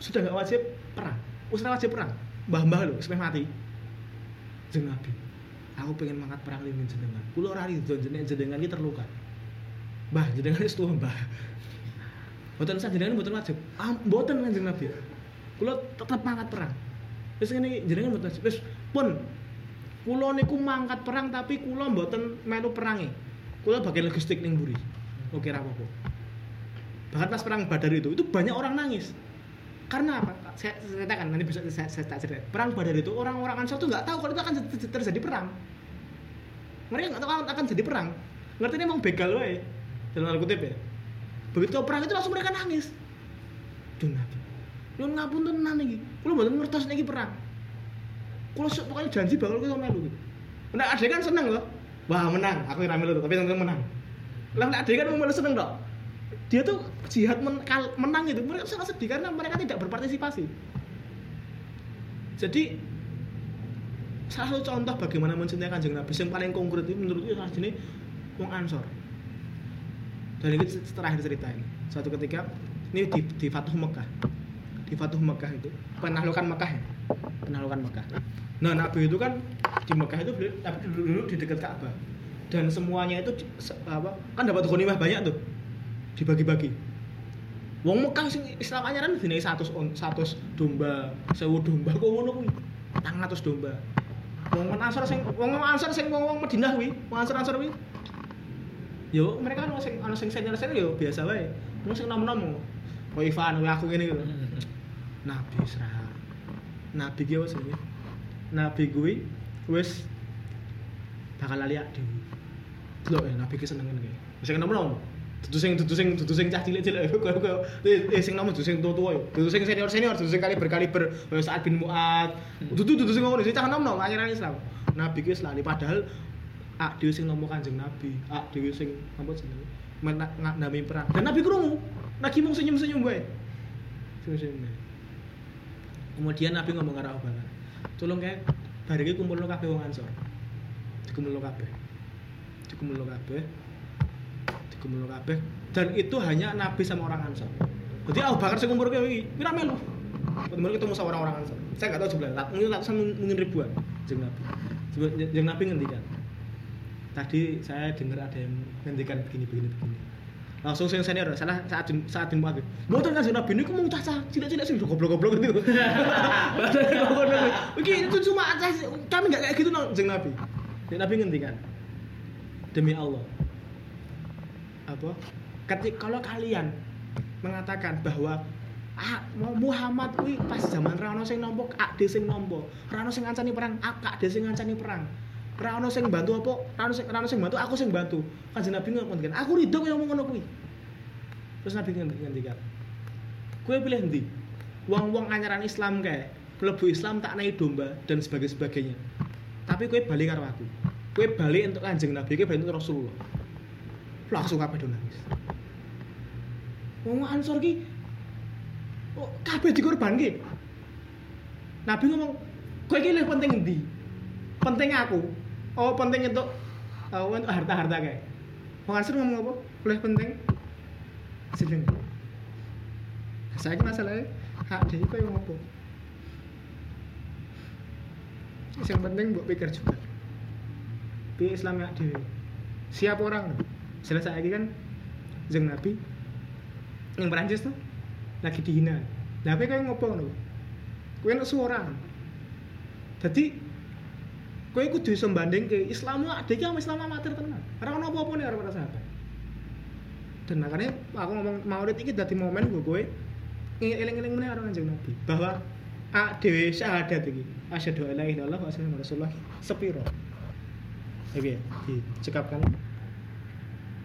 sudah nggak wajib perang, usah wajib perang, mbah-mbah loh, sampai mati. Jeng Nabi, aku pengen mangkat perang ning jenengan. Kula ora rido jenengan jenengan iki terluka. Mbah jenengan wis tuwa Mbah. Mboten jenengan mboten wajib. Ah mboten kanjeng Nabi. Kula tetep mangkat perang. Ngene iki jenengan mboten wajib. Pun kula niku mangkat perang tapi kula mboten melu perange kula bagian logistik ning mburi. Oke ra apa-apa. Bahkan pas perang Badar itu itu banyak orang nangis karena apa? Saya ceritakan nanti bisa saya, saya cerita. Perang Badar itu orang-orang Ansor tuh nggak tahu kalau itu akan ter- terjadi perang. Mereka nggak tahu akan jadi perang. Ngerti ini emang begal wae dalam tanda kutip ya. Begitu perang itu langsung mereka nangis. Duh nabi. Lu ngapunten tenan iki. Kula mboten ngertos niki perang. Sok pokoknya janji bakal kita melu gitu. Nah adek kan seneng loh. Wah menang. Aku ora melu tapi temen menang. Lah adek kan mau melu seneng dok dia tuh jihad men menang itu mereka sangat sedih karena mereka tidak berpartisipasi. Jadi salah satu contoh bagaimana mencintai kanjeng Nabi yang paling konkret itu menurutku salah sini wong Ansor. Dan ini terakhir cerita ini suatu ketika ini di, di Fatuh Mekah. Di Fatuh Mekah itu. Penaklukan Mekah ya? Penaklukan Mekah. Nah Nabi itu kan di Mekah itu Nabi dulu, dulu di dekat Ka'bah. Dan semuanya itu apa kan dapat ghanimah banyak tuh dibagi-bagi Wong Mekah sing Islam anyaran dine 100 on 100 domba, 1000 domba kok ngono kuwi. 400 domba. Wong Ansor sing wong Ansor sing wong Madinah kuwi, wong Ansor Ansor kuwi. Yo, mereka kan sing ana sing senior-senior yo biasa wae. Wong sing nom-nom. Kok Ivan aku ngene gitu. Nabi Isra. Nabi ki wis ngene. Nabi kuwi wis bakal lali dhewe. Delok ya Nabi ki seneng ngene. Wis sing nom-nom. Dudu sing dudu sing dudu sing cah cilik-cilik koyo koyo eh eh, sing nom dudu sing tua-tua yo. Dudu sing senior-senior, dudu sing kaliber-kaliber Sa'ad bin Mu'ad. Dudu dudu sing ngono, sing cah nom-nom ajaran Islam. Nabi ki lali padahal ak dhewe sing nomo Kanjeng Nabi, ak dhewe sing apa jenenge? Menak nami perang. Dan Nabi krungu. Lagi mung senyum-senyum wae. Kemudian Nabi ngomong karo Abu Bakar. Tolong bar iki kumpulno kabeh wong Ansor. Dikumpulno kabeh. Dikumpulno kabeh. Dikumpulno kabeh dan itu hanya Nabi sama orang Ansor. Jadi Abu Bakar sing iki, kuwi ra melu. Ketemu ketemu sama orang-orang Ansor. Saya nggak tahu jumlahnya, mungkin ratusan mungkin ribuan jeng Nabi. Jeng- Nabi ngendikan. Tadi saya dengar ada yang ngendikan begini begini begini. Langsung sing senior salah saat saat bin Mu'adz. Mboten kan Nabi niku mung cacah cilik-cilik sing goblok-goblok gitu. Oke, itu cuma cah kami nggak kayak gitu nang jeng Nabi. Jeng Nabi ngendikan. Demi Allah. Apa? Ketika kalau kalian mengatakan bahwa ah, Muhammad kuwi pas zaman ra ono sing nampa akde sing nampa ra ono sing ngancani perang ak akde sing ngancani perang ra ono sing bantu apa ra ono sing ra ono sing bantu aku sing bantu. Kanjeng Nabi ngendikan aku ridho kowe ngomong kuwi. Terus Nabi ngendikan kowe pilih ndi wong-wong anyaran Islam kae mlebu Islam tak naik domba dan sebagainya sebagainya tapi kowe balik karo aku. Kowe balik untuk kanjeng Nabi kowe balik untuk Rasulullah langsung kabeh do nangis. Wong Ansor ki oh, kabeh dikorbanke? Nabi ngomong kowe iki luwih penting endi? Penting aku? Oh penting untuk oh, untuk harta-harta kayak wong Ansor ngomong apa? Luwih penting. Jeneng. Saya masalahnya hak dia itu yang apa? Yang penting buat pikir juga. Tapi Islam di siap orang selesai lagi kan jeng Nabi yang Perancis tuh lagi dihina. Nah kowe kayak ngopo ngono kowe nek suara. Jadi kowe kudu iso bandingke Islam ada sama Islam amatir tenan. Ora ono apa-apa nih para sahabat. Dan makanya aku ngomong maulid iki dadi momen gue kowe eling-eling meneh karo Kanjeng Nabi bahwa a dhewe syahadat iki asyhadu alla ilaha illallah wa asyhadu rasulullah sepiro. Oke dicekapkan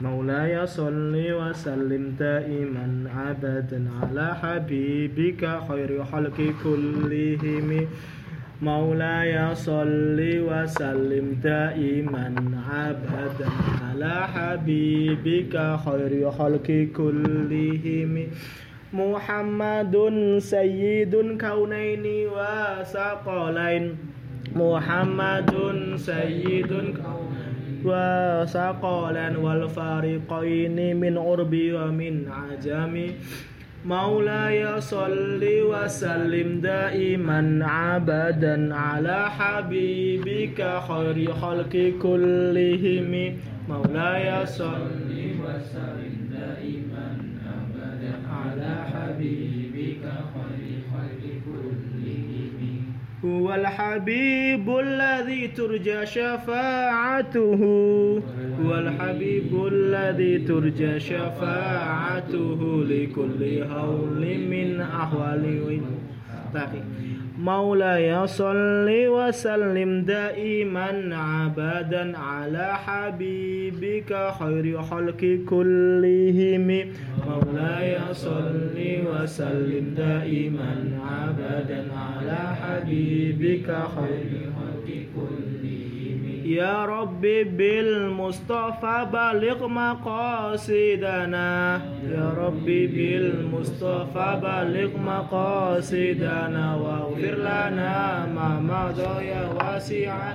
مولاي صل وسلم دائما ابدا على حبيبك خير خلق كلهم. مولاي صل وسلم دائما ابدا على حبيبك خير خلق كلهم. محمد سيد كونين وثقلين. محمد سيد wa saqalan wal fariqaini min urbi wa min ajami. Maulaya salli wa sallim daiman abadan ala habibika khairi khalqi kullihim Maulaya salli wa sallim هو الحبيب الذي ترجى شفاعته. هو الحبيب الذي ترجى شفاعته لكل هول من أحوال. مولاي صل وسلم دائما عبدا على حبيبك خير خلق كلهم. مولاي صل وسلم دائما عبدا على حبيبك خير خلق كلهم. يا ربي بالمصطفى بلغ مقاصدنا. يا ربي بالمصطفى بلغ مقاصدنا واغفر لنا ما مضى يا واسع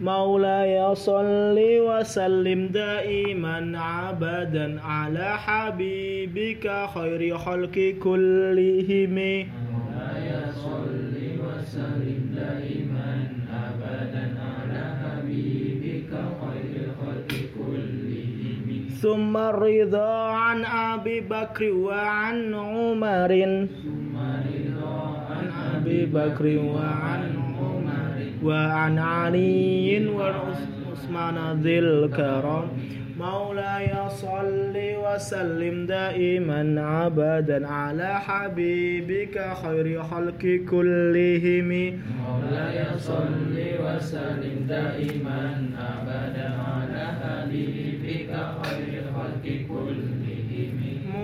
مولاي صل وسلم دائما عبدا على حبيبك خير خلق كلهم. مولاي صل وسلم دائما ثم الرضا عن أبي بكر وعن عمر. ثم الرضا عن أبي بكر وعن عمر. وعن علي وعثمان ذي الكرم مولاي صل وسلم دائما عبدا على حبيبك خير خلق كلهم. مولاي صل وسلم دائما ابدا على حبيبك خير خلق كلهم.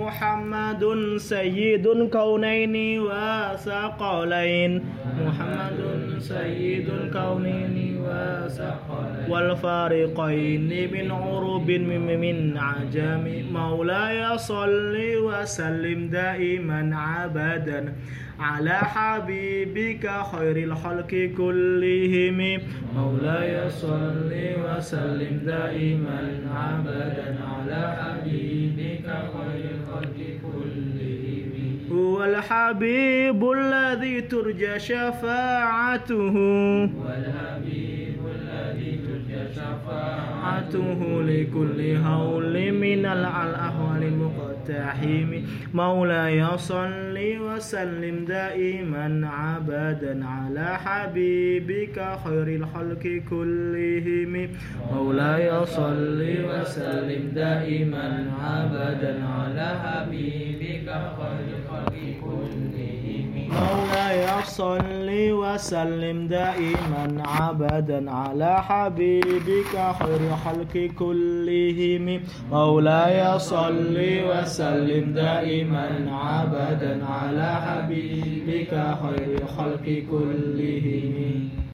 محمد سيد الكونين وثقلين محمد سيد الكونين والفارقين من عروب من عجم مولاي صل وسلم دائما عبدا على حبيبك خير الخلق كلهم. مولاي صل وسلم دائما عبدا على حبيبك خير الخلق كلهم. هو الحبيب الذي ترجى شفاعته. هو الحبيب شفاعته لكل هول من الأهوال المقتحم. مولاي صل وسلم دائما عبدا على حبيبك خير الخلق كلهم. مولاي صل وسلم دائما عبدا على حبيبك خير الخلق كلهم. مولاي صل وسلم دائما عبدا على حبيبك خير خلق كلهم. مولاي صل وسلم دائما عبدا على حبيبك خير خلق كلهم.